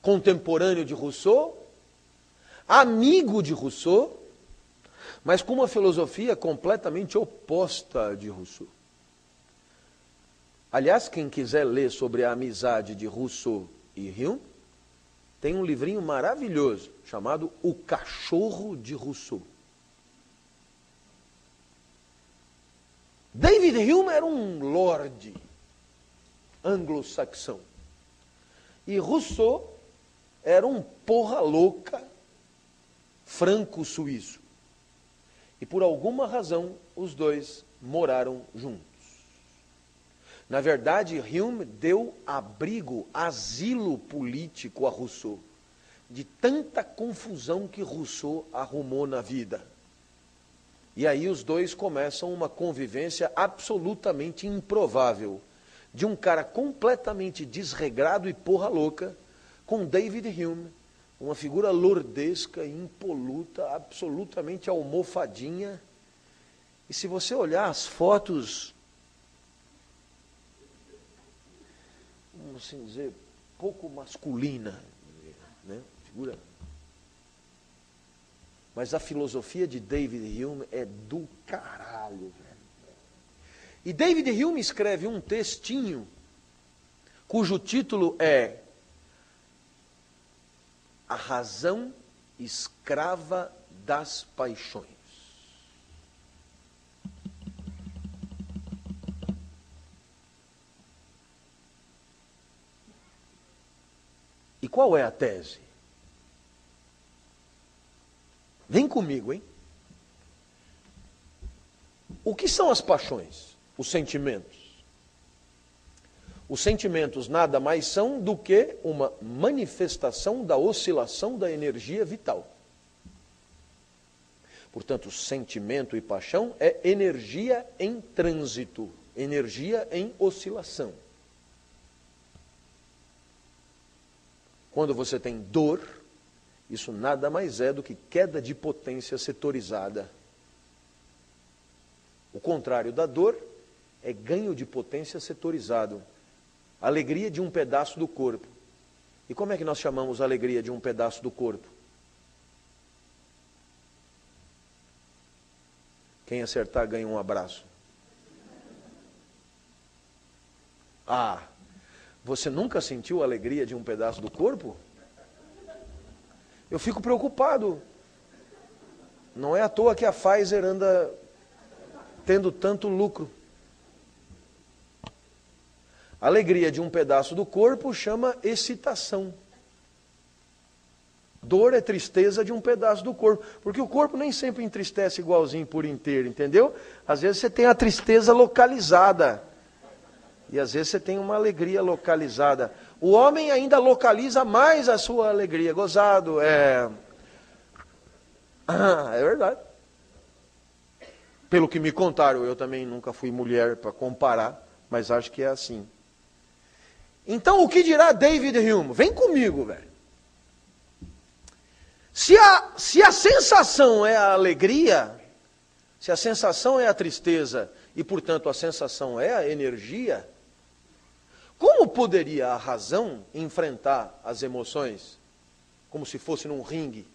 contemporâneo de Rousseau, amigo de Rousseau, mas com uma filosofia completamente oposta de Rousseau. Aliás, quem quiser ler sobre a amizade de Rousseau e Hume, tem um livrinho maravilhoso chamado O Cachorro de Rousseau. David Hume era um lorde anglo-saxão. E Rousseau era um porra louca franco-suíço. E por alguma razão, os dois moraram juntos. Na verdade, Hume deu abrigo, asilo político a Rousseau, de tanta confusão que Rousseau arrumou na vida. E aí os dois começam uma convivência absolutamente improvável, de um cara completamente desregrado e porra louca, com David Hume, uma figura lordesca, impoluta, absolutamente almofadinha. E se você olhar as fotos, vamos assim dizer, pouco masculina, né? figura. Mas a filosofia de David Hume é do caralho, velho. E David Hume escreve um textinho cujo título é a razão escrava das paixões. E qual é a tese? Vem comigo, hein? O que são as paixões, os sentimentos? Os sentimentos nada mais são do que uma manifestação da oscilação da energia vital. Portanto, sentimento e paixão é energia em trânsito, energia em oscilação. Quando você tem dor, isso nada mais é do que queda de potência setorizada. O contrário da dor é ganho de potência setorizado. Alegria de um pedaço do corpo. E como é que nós chamamos a alegria de um pedaço do corpo? Quem acertar ganha um abraço. Ah, você nunca sentiu a alegria de um pedaço do corpo? Eu fico preocupado. Não é à toa que a Pfizer anda tendo tanto lucro. Alegria de um pedaço do corpo chama excitação. Dor é tristeza de um pedaço do corpo, porque o corpo nem sempre entristece igualzinho por inteiro, entendeu? Às vezes você tem a tristeza localizada. E às vezes você tem uma alegria localizada. O homem ainda localiza mais a sua alegria. Gozado, é. Ah, é verdade. Pelo que me contaram, eu também nunca fui mulher para comparar, mas acho que é assim. Então, o que dirá David Hume? Vem comigo, velho. Se a, se a sensação é a alegria, se a sensação é a tristeza, e portanto a sensação é a energia, como poderia a razão enfrentar as emoções como se fosse num ringue?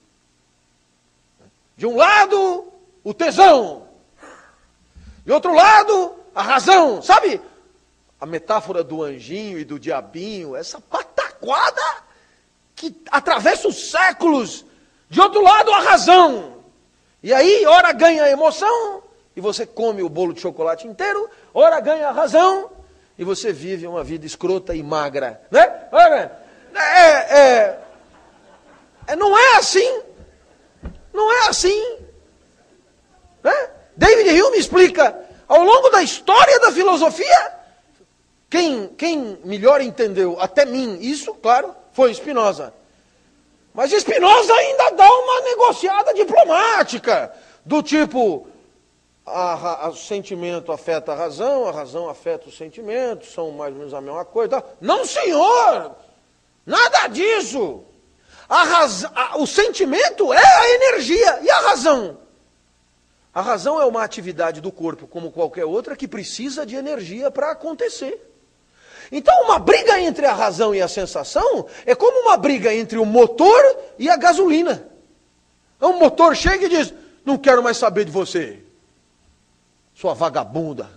De um lado, o tesão, de outro lado, a razão, sabe? A metáfora do anjinho e do diabinho, essa pataquada que atravessa os séculos. De outro lado, a razão. E aí, ora ganha a emoção, e você come o bolo de chocolate inteiro, ora ganha a razão, e você vive uma vida escrota e magra. Né? É, é, é, não é assim. Não é assim. Né? David Hume explica, ao longo da história da filosofia, quem, quem melhor entendeu, até mim, isso, claro, foi Spinoza. Mas Spinoza ainda dá uma negociada diplomática, do tipo, a, a, o sentimento afeta a razão, a razão afeta o sentimento, são mais ou menos a mesma coisa. Não, senhor! Nada disso! A raz, a, o sentimento é a energia e a razão. A razão é uma atividade do corpo, como qualquer outra, que precisa de energia para acontecer. Então, uma briga entre a razão e a sensação é como uma briga entre o motor e a gasolina. Então, o motor chega e diz: Não quero mais saber de você, sua vagabunda.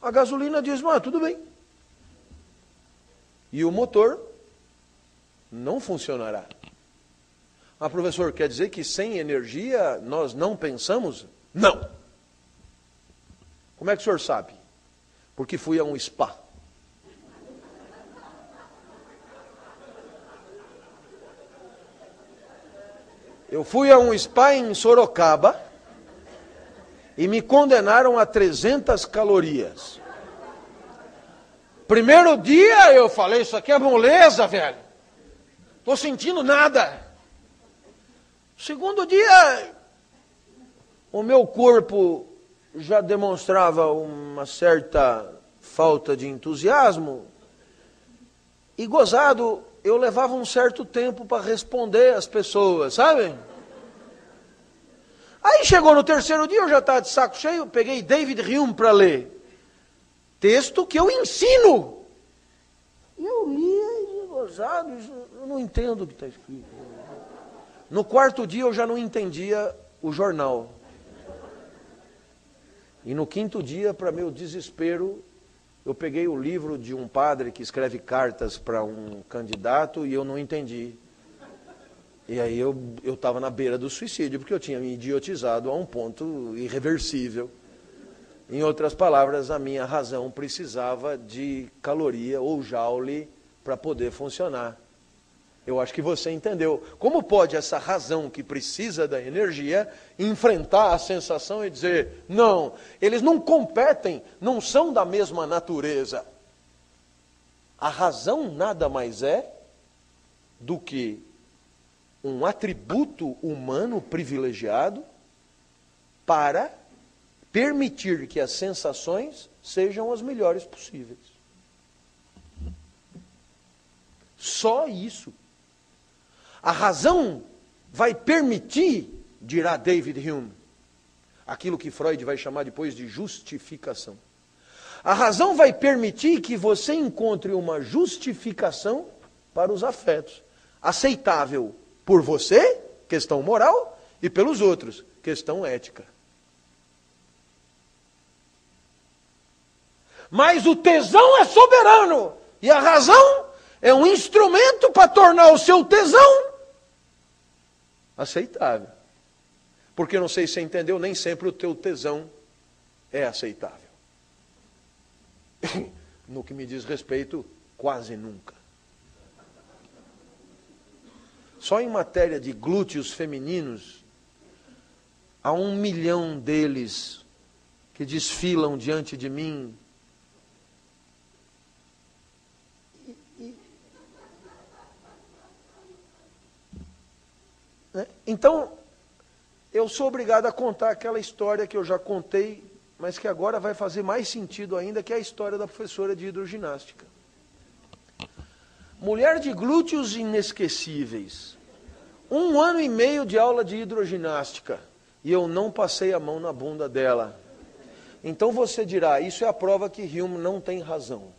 A gasolina diz: Mas tudo bem. E o motor não funcionará. Ah, professor, quer dizer que sem energia nós não pensamos? Não. Como é que o senhor sabe? Porque fui a um spa. Eu fui a um spa em Sorocaba e me condenaram a 300 calorias. Primeiro dia eu falei, isso aqui é moleza, velho. Estou sentindo nada. Segundo dia, o meu corpo já demonstrava uma certa falta de entusiasmo, e gozado, eu levava um certo tempo para responder às pessoas, sabe? Aí chegou no terceiro dia, eu já estava de saco cheio, peguei David Hume para ler. Texto que eu ensino. E eu li, gozado, eu não entendo o que está escrito. No quarto dia eu já não entendia o jornal. E no quinto dia, para meu desespero, eu peguei o livro de um padre que escreve cartas para um candidato e eu não entendi. E aí eu estava na beira do suicídio, porque eu tinha me idiotizado a um ponto irreversível. Em outras palavras, a minha razão precisava de caloria ou joule para poder funcionar. Eu acho que você entendeu. Como pode essa razão que precisa da energia enfrentar a sensação e dizer: não, eles não competem, não são da mesma natureza. A razão nada mais é do que um atributo humano privilegiado para permitir que as sensações sejam as melhores possíveis. Só isso. A razão vai permitir, dirá David Hume, aquilo que Freud vai chamar depois de justificação. A razão vai permitir que você encontre uma justificação para os afetos, aceitável por você, questão moral, e pelos outros, questão ética. Mas o tesão é soberano e a razão é um instrumento para tornar o seu tesão aceitável. Porque não sei se você entendeu, nem sempre o teu tesão é aceitável. no que me diz respeito, quase nunca. Só em matéria de glúteos femininos, há um milhão deles que desfilam diante de mim. Né? Então, eu sou obrigado a contar aquela história que eu já contei, mas que agora vai fazer mais sentido ainda, que é a história da professora de hidroginástica. Mulher de glúteos inesquecíveis. Um ano e meio de aula de hidroginástica. E eu não passei a mão na bunda dela. Então você dirá, isso é a prova que Hume não tem razão.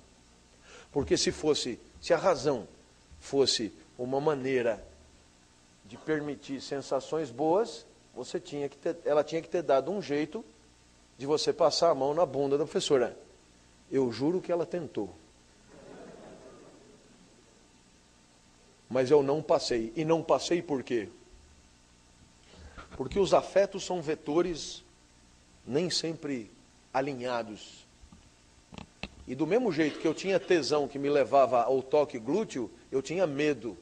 Porque se fosse, se a razão fosse uma maneira de permitir sensações boas, você tinha que ter, ela tinha que ter dado um jeito de você passar a mão na bunda da professora. Eu juro que ela tentou. mas eu não passei. E não passei por quê? Porque os afetos são vetores nem sempre alinhados. E do mesmo jeito que eu tinha tesão que me levava ao toque glúteo, eu tinha medo.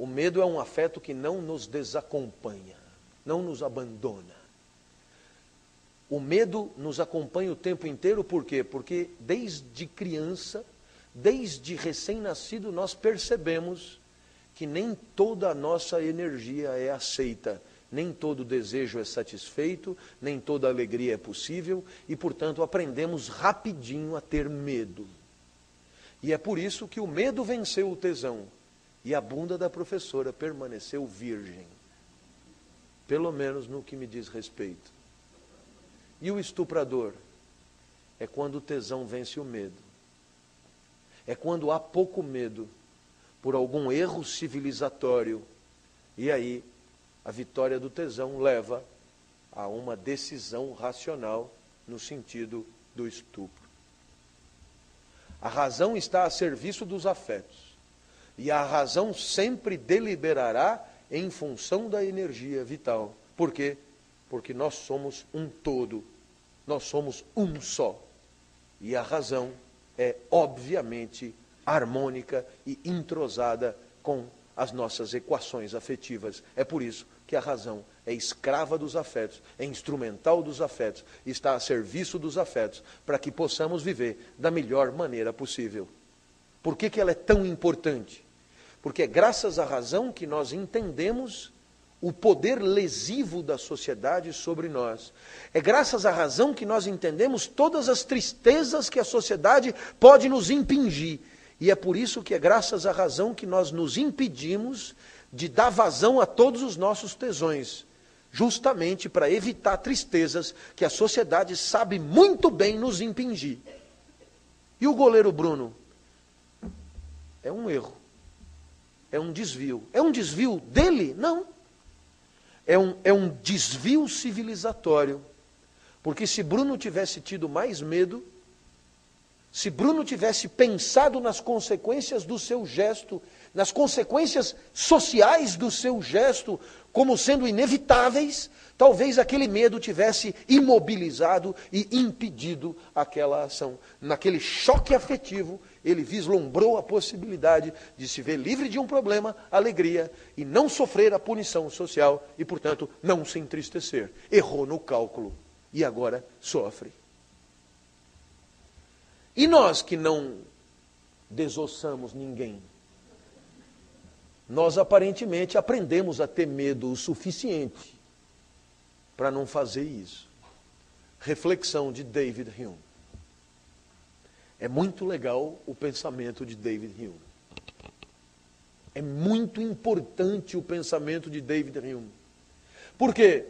O medo é um afeto que não nos desacompanha, não nos abandona. O medo nos acompanha o tempo inteiro, por quê? Porque desde criança desde recém-nascido, nós percebemos que nem toda a nossa energia é aceita, nem todo desejo é satisfeito, nem toda alegria é possível e, portanto, aprendemos rapidinho a ter medo. E é por isso que o medo venceu o tesão e a bunda da professora permaneceu virgem, pelo menos no que me diz respeito. E o estuprador? É quando o tesão vence o medo é quando há pouco medo por algum erro civilizatório. E aí a vitória do tesão leva a uma decisão racional no sentido do estupro. A razão está a serviço dos afetos. E a razão sempre deliberará em função da energia vital. Por quê? Porque nós somos um todo. Nós somos um só. E a razão é obviamente harmônica e entrosada com as nossas equações afetivas. É por isso que a razão é escrava dos afetos, é instrumental dos afetos, está a serviço dos afetos, para que possamos viver da melhor maneira possível. Por que, que ela é tão importante? Porque é graças à razão que nós entendemos o poder lesivo da sociedade sobre nós. É graças à razão que nós entendemos todas as tristezas que a sociedade pode nos impingir. E é por isso que é graças à razão que nós nos impedimos de dar vazão a todos os nossos tesões, justamente para evitar tristezas que a sociedade sabe muito bem nos impingir. E o goleiro Bruno? É um erro. É um desvio. É um desvio dele? Não é um, é um desvio civilizatório. Porque se Bruno tivesse tido mais medo, se Bruno tivesse pensado nas consequências do seu gesto, nas consequências sociais do seu gesto, como sendo inevitáveis, talvez aquele medo tivesse imobilizado e impedido aquela ação. Naquele choque afetivo, ele vislumbrou a possibilidade de se ver livre de um problema, alegria, e não sofrer a punição social e, portanto, não se entristecer. Errou no cálculo e agora sofre. E nós que não desossamos ninguém, nós aparentemente aprendemos a ter medo o suficiente para não fazer isso. Reflexão de David Hume. É muito legal o pensamento de David Hume. É muito importante o pensamento de David Hume. Por quê?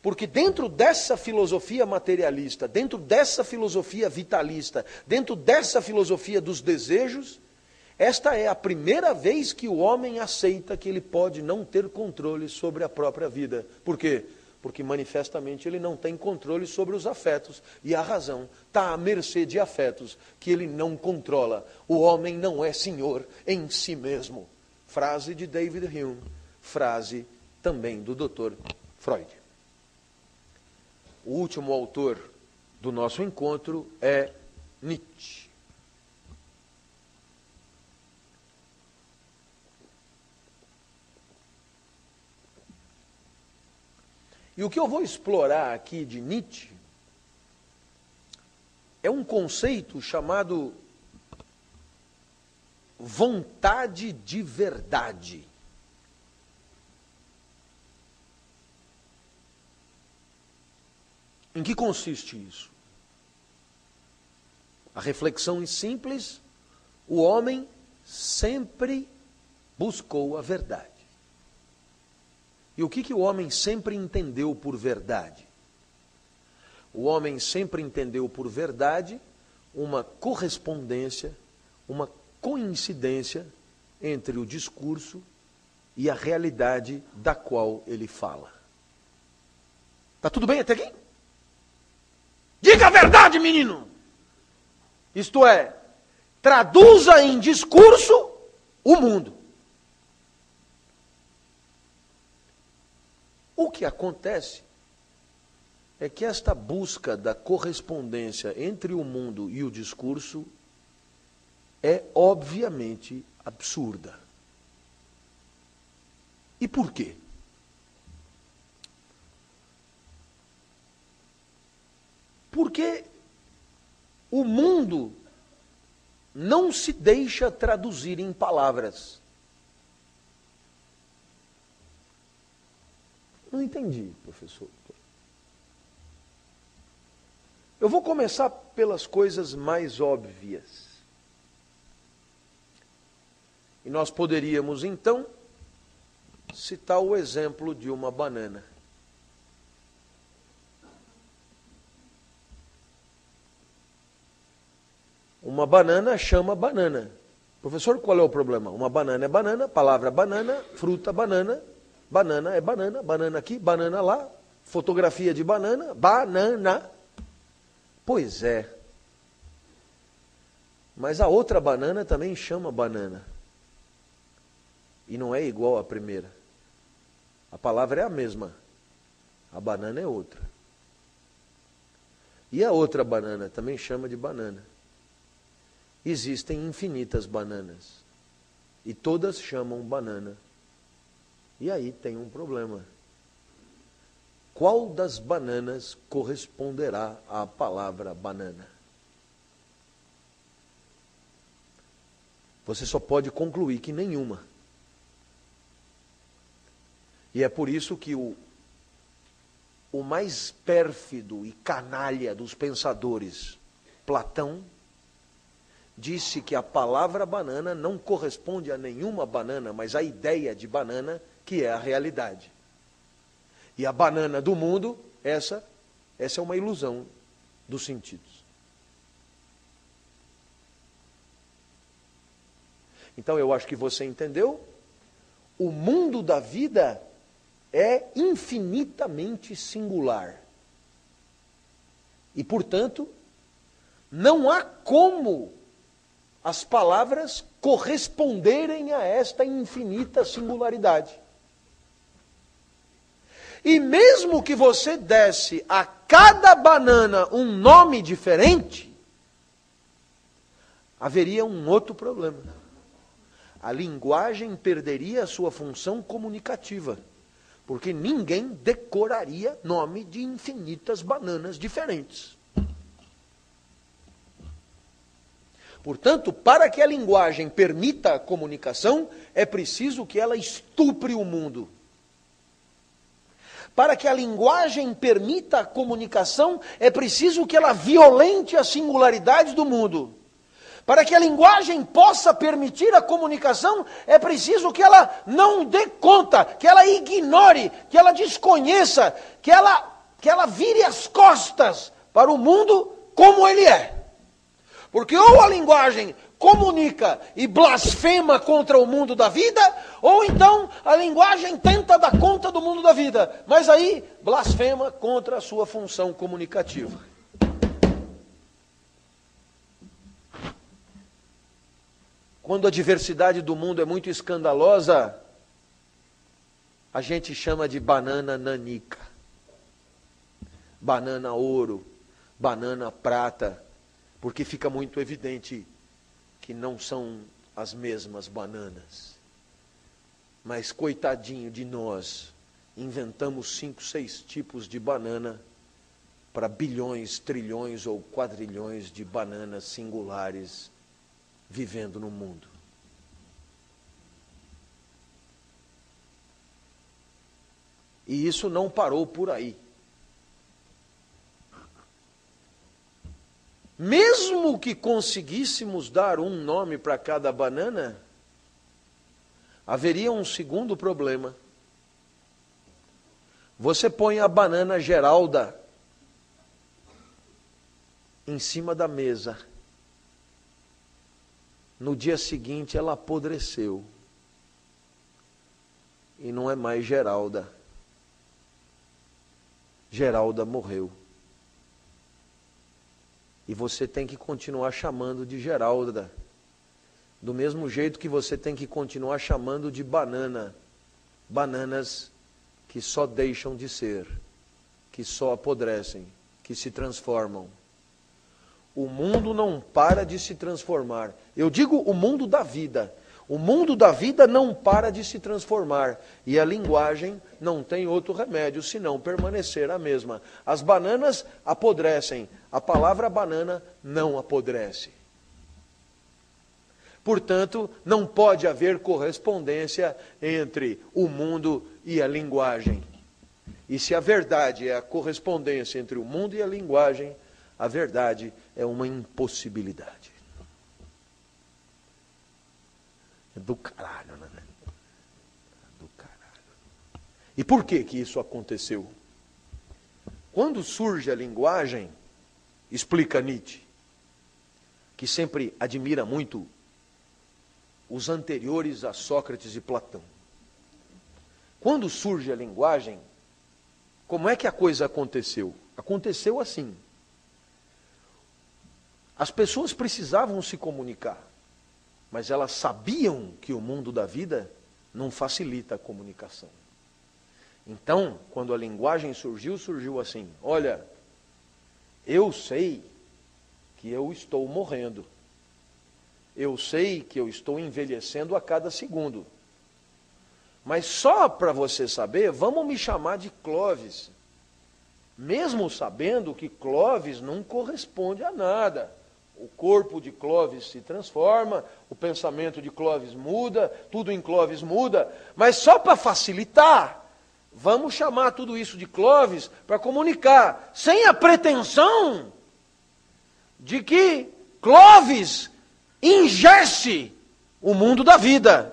Porque dentro dessa filosofia materialista, dentro dessa filosofia vitalista, dentro dessa filosofia dos desejos, esta é a primeira vez que o homem aceita que ele pode não ter controle sobre a própria vida. Por quê? Porque manifestamente ele não tem controle sobre os afetos. E a razão está à mercê de afetos que ele não controla. O homem não é senhor em si mesmo. Frase de David Hume, frase também do Dr. Freud. O último autor do nosso encontro é Nietzsche. E o que eu vou explorar aqui de Nietzsche é um conceito chamado vontade de verdade. Em que consiste isso? A reflexão é simples: o homem sempre buscou a verdade. E o que, que o homem sempre entendeu por verdade? O homem sempre entendeu por verdade uma correspondência, uma coincidência entre o discurso e a realidade da qual ele fala. Tá tudo bem até aqui? Diga a verdade, menino! Isto é, traduza em discurso o mundo. O que acontece é que esta busca da correspondência entre o mundo e o discurso é obviamente absurda. E por quê? Porque o mundo não se deixa traduzir em palavras. Não entendi, professor. Eu vou começar pelas coisas mais óbvias. E nós poderíamos, então, citar o exemplo de uma banana. Uma banana chama banana. Professor, qual é o problema? Uma banana é banana, palavra banana, fruta banana, Banana é banana, banana aqui, banana lá, fotografia de banana, banana. Pois é. Mas a outra banana também chama banana. E não é igual à primeira. A palavra é a mesma. A banana é outra. E a outra banana também chama de banana. Existem infinitas bananas. E todas chamam banana e aí tem um problema. Qual das bananas corresponderá à palavra banana? Você só pode concluir que nenhuma. E é por isso que o, o mais pérfido e canalha dos pensadores, Platão, disse que a palavra banana não corresponde a nenhuma banana, mas a ideia de banana que é a realidade. E a banana do mundo, essa, essa é uma ilusão dos sentidos. Então eu acho que você entendeu. O mundo da vida é infinitamente singular. E, portanto, não há como as palavras corresponderem a esta infinita singularidade. E mesmo que você desse a cada banana um nome diferente, haveria um outro problema. A linguagem perderia a sua função comunicativa, porque ninguém decoraria nome de infinitas bananas diferentes. Portanto, para que a linguagem permita a comunicação, é preciso que ela estupre o mundo. Para que a linguagem permita a comunicação, é preciso que ela violente a singularidade do mundo. Para que a linguagem possa permitir a comunicação, é preciso que ela não dê conta, que ela ignore, que ela desconheça, que ela, que ela vire as costas para o mundo como ele é. Porque ou a linguagem comunica e blasfema contra o mundo da vida, ou então a linguagem tenta dar conta do mundo da vida, mas aí blasfema contra a sua função comunicativa. Quando a diversidade do mundo é muito escandalosa, a gente chama de banana nanica, banana ouro, banana prata, porque fica muito evidente que não são as mesmas bananas. Mas coitadinho de nós, inventamos cinco, seis tipos de banana para bilhões, trilhões ou quadrilhões de bananas singulares vivendo no mundo. E isso não parou por aí. Mesmo que conseguíssemos dar um nome para cada banana, haveria um segundo problema. Você põe a banana Geralda em cima da mesa. No dia seguinte ela apodreceu. E não é mais Geralda. Geralda morreu. E você tem que continuar chamando de Geralda. Do mesmo jeito que você tem que continuar chamando de banana. Bananas que só deixam de ser, que só apodrecem, que se transformam. O mundo não para de se transformar. Eu digo o mundo da vida. O mundo da vida não para de se transformar e a linguagem não tem outro remédio senão permanecer a mesma. As bananas apodrecem, a palavra banana não apodrece. Portanto, não pode haver correspondência entre o mundo e a linguagem. E se a verdade é a correspondência entre o mundo e a linguagem, a verdade é uma impossibilidade. É do caralho, né? Do caralho. E por que que isso aconteceu? Quando surge a linguagem, explica Nietzsche, que sempre admira muito os anteriores a Sócrates e Platão. Quando surge a linguagem, como é que a coisa aconteceu? Aconteceu assim. As pessoas precisavam se comunicar mas elas sabiam que o mundo da vida não facilita a comunicação. Então, quando a linguagem surgiu, surgiu assim: olha, eu sei que eu estou morrendo. Eu sei que eu estou envelhecendo a cada segundo. Mas só para você saber, vamos me chamar de Clóvis. Mesmo sabendo que Clóvis não corresponde a nada o corpo de Clóvis se transforma, o pensamento de Clóvis muda, tudo em Clóvis muda, mas só para facilitar, vamos chamar tudo isso de Clóvis para comunicar, sem a pretensão de que Clóvis ingesse o mundo da vida.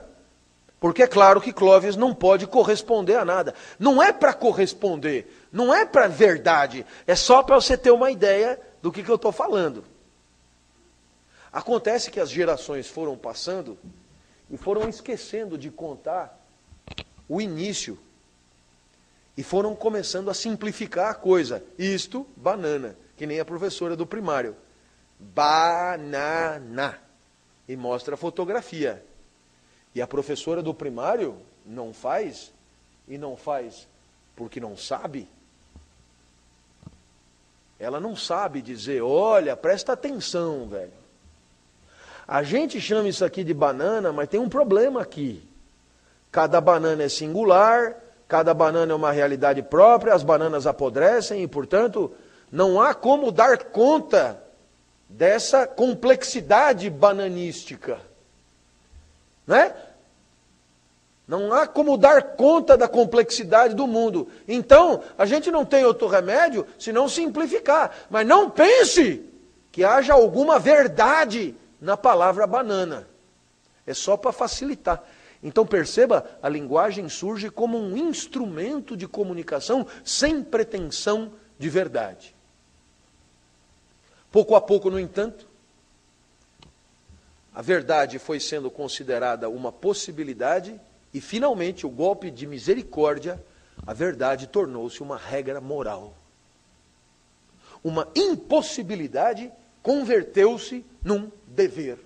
Porque é claro que Clóvis não pode corresponder a nada. Não é para corresponder, não é para verdade, é só para você ter uma ideia do que, que eu estou falando. Acontece que as gerações foram passando e foram esquecendo de contar o início. E foram começando a simplificar a coisa. Isto, banana, que nem a professora do primário. banana. E mostra a fotografia. E a professora do primário não faz, e não faz porque não sabe. Ela não sabe dizer, olha, presta atenção, velho. A gente chama isso aqui de banana, mas tem um problema aqui. Cada banana é singular, cada banana é uma realidade própria, as bananas apodrecem e, portanto, não há como dar conta dessa complexidade bananística. Né? Não há como dar conta da complexidade do mundo. Então, a gente não tem outro remédio senão simplificar. Mas não pense que haja alguma verdade na palavra banana. É só para facilitar. Então perceba, a linguagem surge como um instrumento de comunicação sem pretensão de verdade. Pouco a pouco, no entanto, a verdade foi sendo considerada uma possibilidade e, finalmente, o golpe de misericórdia, a verdade tornou-se uma regra moral. Uma impossibilidade converteu-se num dever.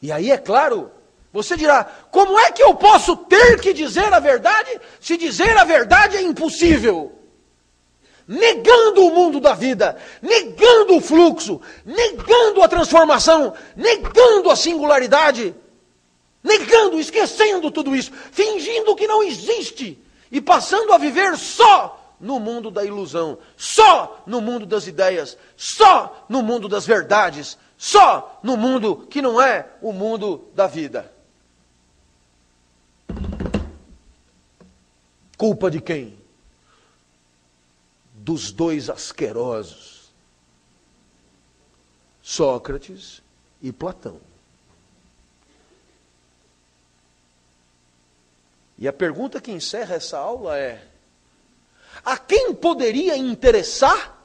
E aí, é claro, você dirá: como é que eu posso ter que dizer a verdade se dizer a verdade é impossível? negando o mundo da vida, negando o fluxo, negando a transformação, negando a singularidade, negando, esquecendo tudo isso, fingindo que não existe e passando a viver só no mundo da ilusão, só no mundo das ideias, só no mundo das verdades, só no mundo que não é o mundo da vida. Culpa de quem? dos dois asquerosos, Sócrates e Platão. E a pergunta que encerra essa aula é: a quem poderia interessar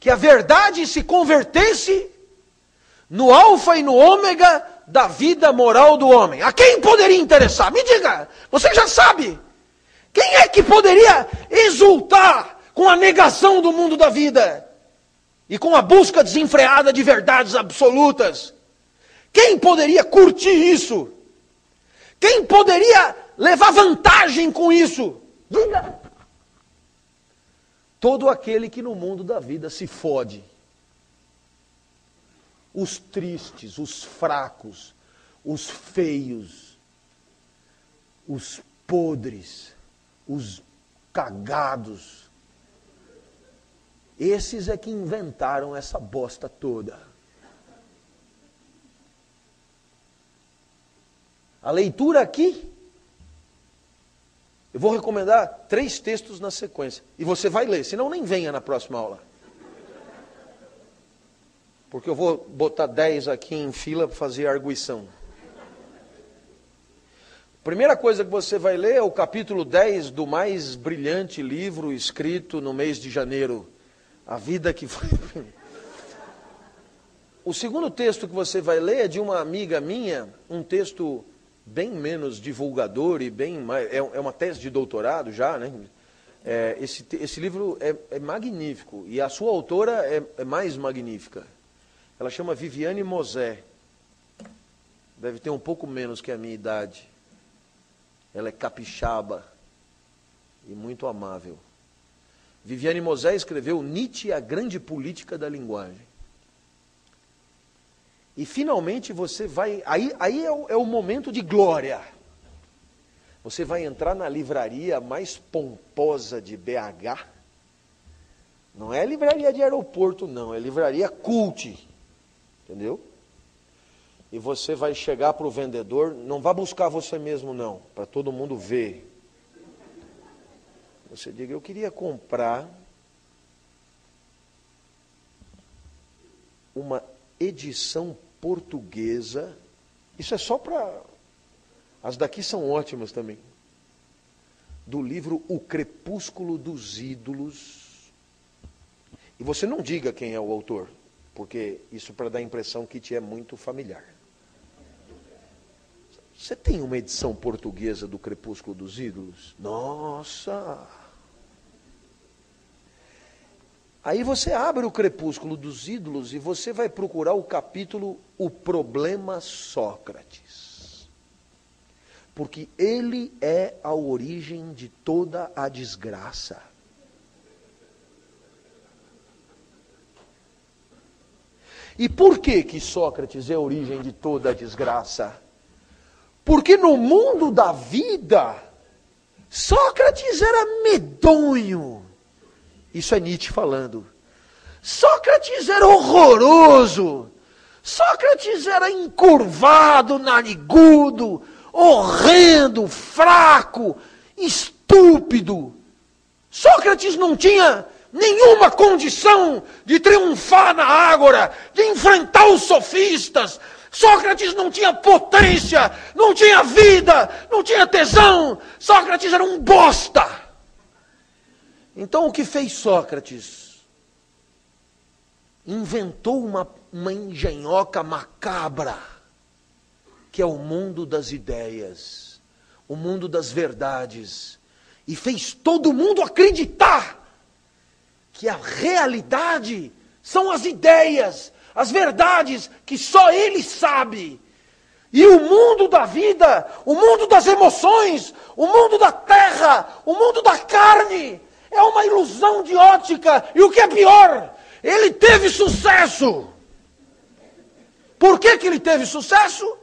que a verdade se convertesse no alfa e no ômega da vida moral do homem? A quem poderia interessar? Me diga, você já sabe. Quem é que poderia exultar com a negação do mundo da vida e com a busca desenfreada de verdades absolutas? Quem poderia curtir isso? Quem poderia levar vantagem com isso? Diga! Todo aquele que no mundo da vida se fode. Os tristes, os fracos, os feios, os podres os cagados. Esses é que inventaram essa bosta toda. A leitura aqui, eu vou recomendar três textos na sequência. E você vai ler, senão nem venha na próxima aula. Porque eu vou botar dez aqui em fila para fazer arguição. Primeira coisa que você vai ler é o capítulo 10 do mais brilhante livro escrito no mês de janeiro. A vida que foi. O segundo texto que você vai ler é de uma amiga minha, um texto bem menos divulgador e bem mais. É, é uma tese de doutorado já, né? É, esse, esse livro é, é, magnífico e a sua autora é, é mais magnífica. Ela chama Viviane Mosé. Deve ter um pouco menos que a minha idade. Ela é capixaba e muito amável. Viviane Mosé escreveu Nietzsche, a grande política da linguagem. E finalmente você vai. Aí, aí é, o, é o momento de glória. Você vai entrar na livraria mais pomposa de BH. Não é livraria de aeroporto, não. É livraria cult. Entendeu? e você vai chegar para o vendedor, não vá buscar você mesmo não, para todo mundo ver. Você diga, eu queria comprar uma edição portuguesa. Isso é só para. As daqui são ótimas também. Do livro O Crepúsculo dos Ídolos. E você não diga quem é o autor, porque isso para dar a impressão que te é muito familiar. Você tem uma edição portuguesa do Crepúsculo dos Ídolos? Nossa! Aí você abre o crepúsculo dos ídolos e você vai procurar o capítulo O Problema Sócrates. Porque ele é a origem de toda a desgraça. E por que que Sócrates é a origem de toda a desgraça? Porque no mundo da vida, Sócrates era medonho. Isso é Nietzsche falando. Sócrates era horroroso. Sócrates era encurvado, narigudo, horrendo, fraco, estúpido. Sócrates não tinha nenhuma condição de triunfar na ágora, de enfrentar os sofistas. Sócrates não tinha potência, não tinha vida, não tinha tesão. Sócrates era um bosta. Então o que fez Sócrates? Inventou uma, uma engenhoca macabra, que é o mundo das ideias, o mundo das verdades, e fez todo mundo acreditar que a realidade são as ideias, as verdades que só ele sabe. E o mundo da vida, o mundo das emoções, o mundo da terra, o mundo da carne, é uma ilusão de ótica. E o que é pior, ele teve sucesso. Por que, que ele teve sucesso?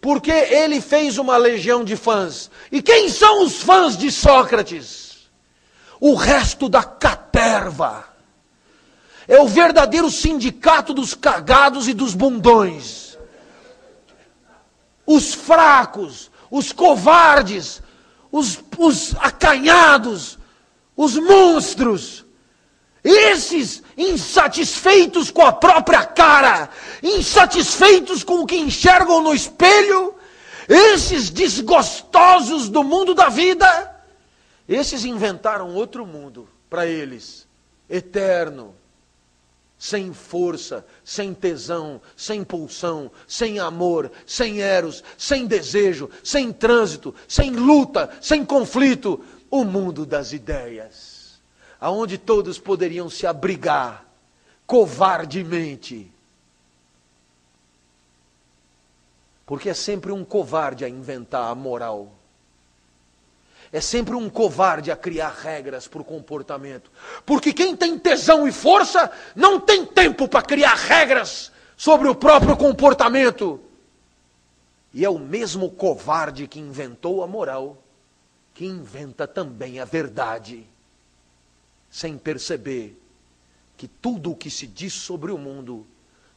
Porque ele fez uma legião de fãs. E quem são os fãs de Sócrates? o resto da caterva. É o verdadeiro sindicato dos cagados e dos bundões. Os fracos, os covardes, os, os acanhados, os monstros. Esses insatisfeitos com a própria cara, insatisfeitos com o que enxergam no espelho, esses desgostosos do mundo da vida, esses inventaram outro mundo para eles, eterno, sem força, sem tesão, sem pulsão, sem amor, sem eros, sem desejo, sem trânsito, sem luta, sem conflito, o mundo das ideias, aonde todos poderiam se abrigar covardemente. Porque é sempre um covarde a inventar a moral é sempre um covarde a criar regras para o comportamento. Porque quem tem tesão e força não tem tempo para criar regras sobre o próprio comportamento. E é o mesmo covarde que inventou a moral que inventa também a verdade, sem perceber que tudo o que se diz sobre o mundo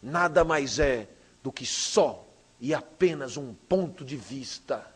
nada mais é do que só e apenas um ponto de vista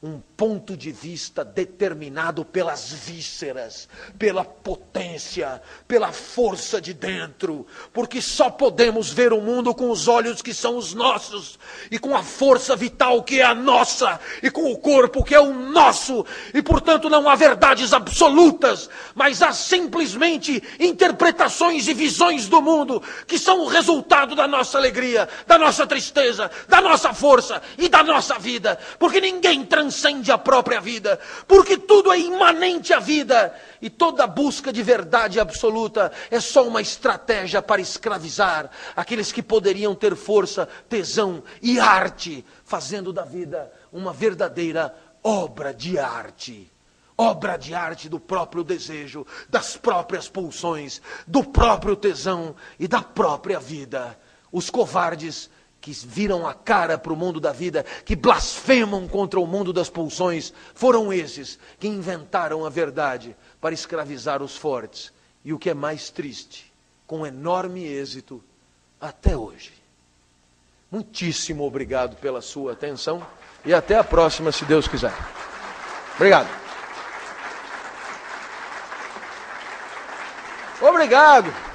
um ponto de vista determinado pelas vísceras, pela potência, pela força de dentro, porque só podemos ver o mundo com os olhos que são os nossos, e com a força vital que é a nossa, e com o corpo que é o nosso, e portanto não há verdades absolutas, mas há simplesmente interpretações e visões do mundo que são o resultado da nossa alegria, da nossa tristeza, da nossa força e da nossa vida, porque ninguém transforma transcende a própria vida, porque tudo é imanente à vida e toda busca de verdade absoluta é só uma estratégia para escravizar aqueles que poderiam ter força, tesão e arte, fazendo da vida uma verdadeira obra de arte obra de arte do próprio desejo, das próprias pulsões, do próprio tesão e da própria vida. Os covardes que viram a cara para o mundo da vida, que blasfemam contra o mundo das pulsões, foram esses que inventaram a verdade para escravizar os fortes. E o que é mais triste, com enorme êxito até hoje. Muitíssimo obrigado pela sua atenção e até a próxima, se Deus quiser. Obrigado. Obrigado.